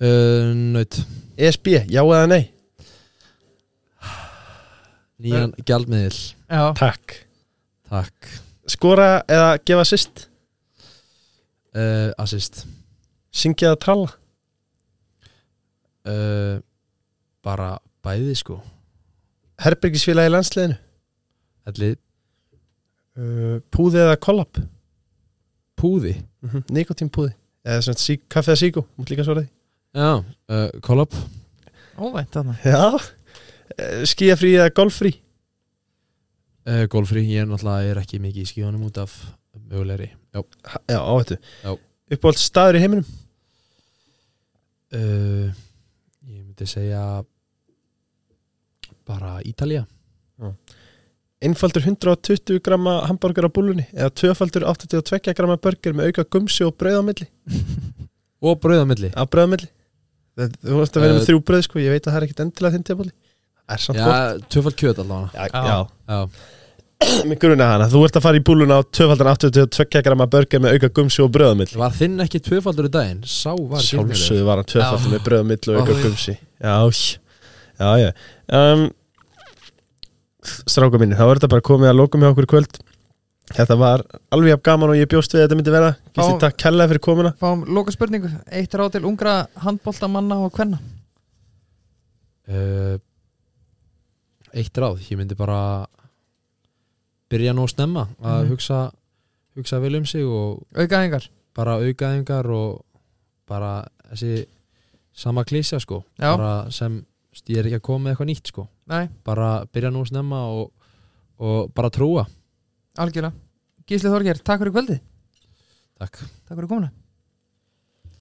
Speaker 2: uh, Naut
Speaker 1: ESB, já eða nei?
Speaker 2: Nýjan gjaldmiðil
Speaker 3: Já
Speaker 1: Takk
Speaker 2: Takk
Speaker 1: Skora eða gefa sýst?
Speaker 2: uh, Assist
Speaker 1: Syngja eða tralla?
Speaker 2: uh, Bara bæði sko
Speaker 1: Herbergisfélagi í landsliðinu?
Speaker 2: Ætli
Speaker 1: Uh, púði eða kollab?
Speaker 2: Púði
Speaker 1: Mm -hmm. Nikotínpúði Eða svona sí, kaffe eða síkó, mútt líka svara því
Speaker 2: Já, uh, Collab
Speaker 3: Óvænt þarna
Speaker 1: Já uh, Skíafrí eða golffrí?
Speaker 2: Uh, Golfri, ég er náttúrulega ekki mikið í skíðunum út af mögulegri. Já.
Speaker 1: Já, áhættu.
Speaker 2: Já.
Speaker 1: Uppáhalds staður í heiminum?
Speaker 2: uh, Ég myndi segja bara Ítalía.
Speaker 1: Einfaldur 120 gramma hambúrgar á búlunni eða tvöfaldur 82 gramma burger með auka gumsi og brauð á milli?
Speaker 2: Og brauðamilli
Speaker 1: á brauð á milli. Það- Þú vorst að vera
Speaker 2: Eh,
Speaker 1: með þrjú brauð sko, ég veit að það er ekkit endilega þinn tilbúli. Það er samt gott.
Speaker 2: Já, tvöfald kjöt allavega.
Speaker 1: Já,
Speaker 3: Já.
Speaker 1: já.
Speaker 2: Já,
Speaker 1: Mér grunna hana, þú ert að fara í búluna á tvöfaldur 82 gramma burger með auka gumsi og milli
Speaker 2: var þinn ekki tvöfaldur í daginn? Sá var
Speaker 1: Sjálfsögðu var hann tvöfaldur
Speaker 3: Já.
Speaker 1: með milli og auka
Speaker 2: Ó,
Speaker 1: gumsi. Já, já, já. Um, Stráka minni, þá er þetta bara komið að lokum hjá okkur í kvöld. Þetta var alveg jafn gaman og ég bjóst við að þetta myndi vera. Gísli,
Speaker 3: Fá-
Speaker 1: takk kella fyrir komuna.
Speaker 3: Fáum loka spurningu Eitt ráð til ungra handbóltamanna og kvenna.
Speaker 2: Uh, Eitt ráð, ég myndi bara byrja nú að snemma að
Speaker 3: Mhm.
Speaker 2: hugsa hugsa vel um sig og
Speaker 3: Aukaðingar
Speaker 2: bara aukaðingar og bara þessi sama klísja sko. Sem ég er ekki að koma með eitthvað nýtt sko.
Speaker 3: Nei,
Speaker 2: bara byrja nú snemma og, og bara trúa.
Speaker 3: Algjörlega. Gísli Þorger, takk fyrir kvöldi
Speaker 2: takk.
Speaker 3: Takk fyrir komuna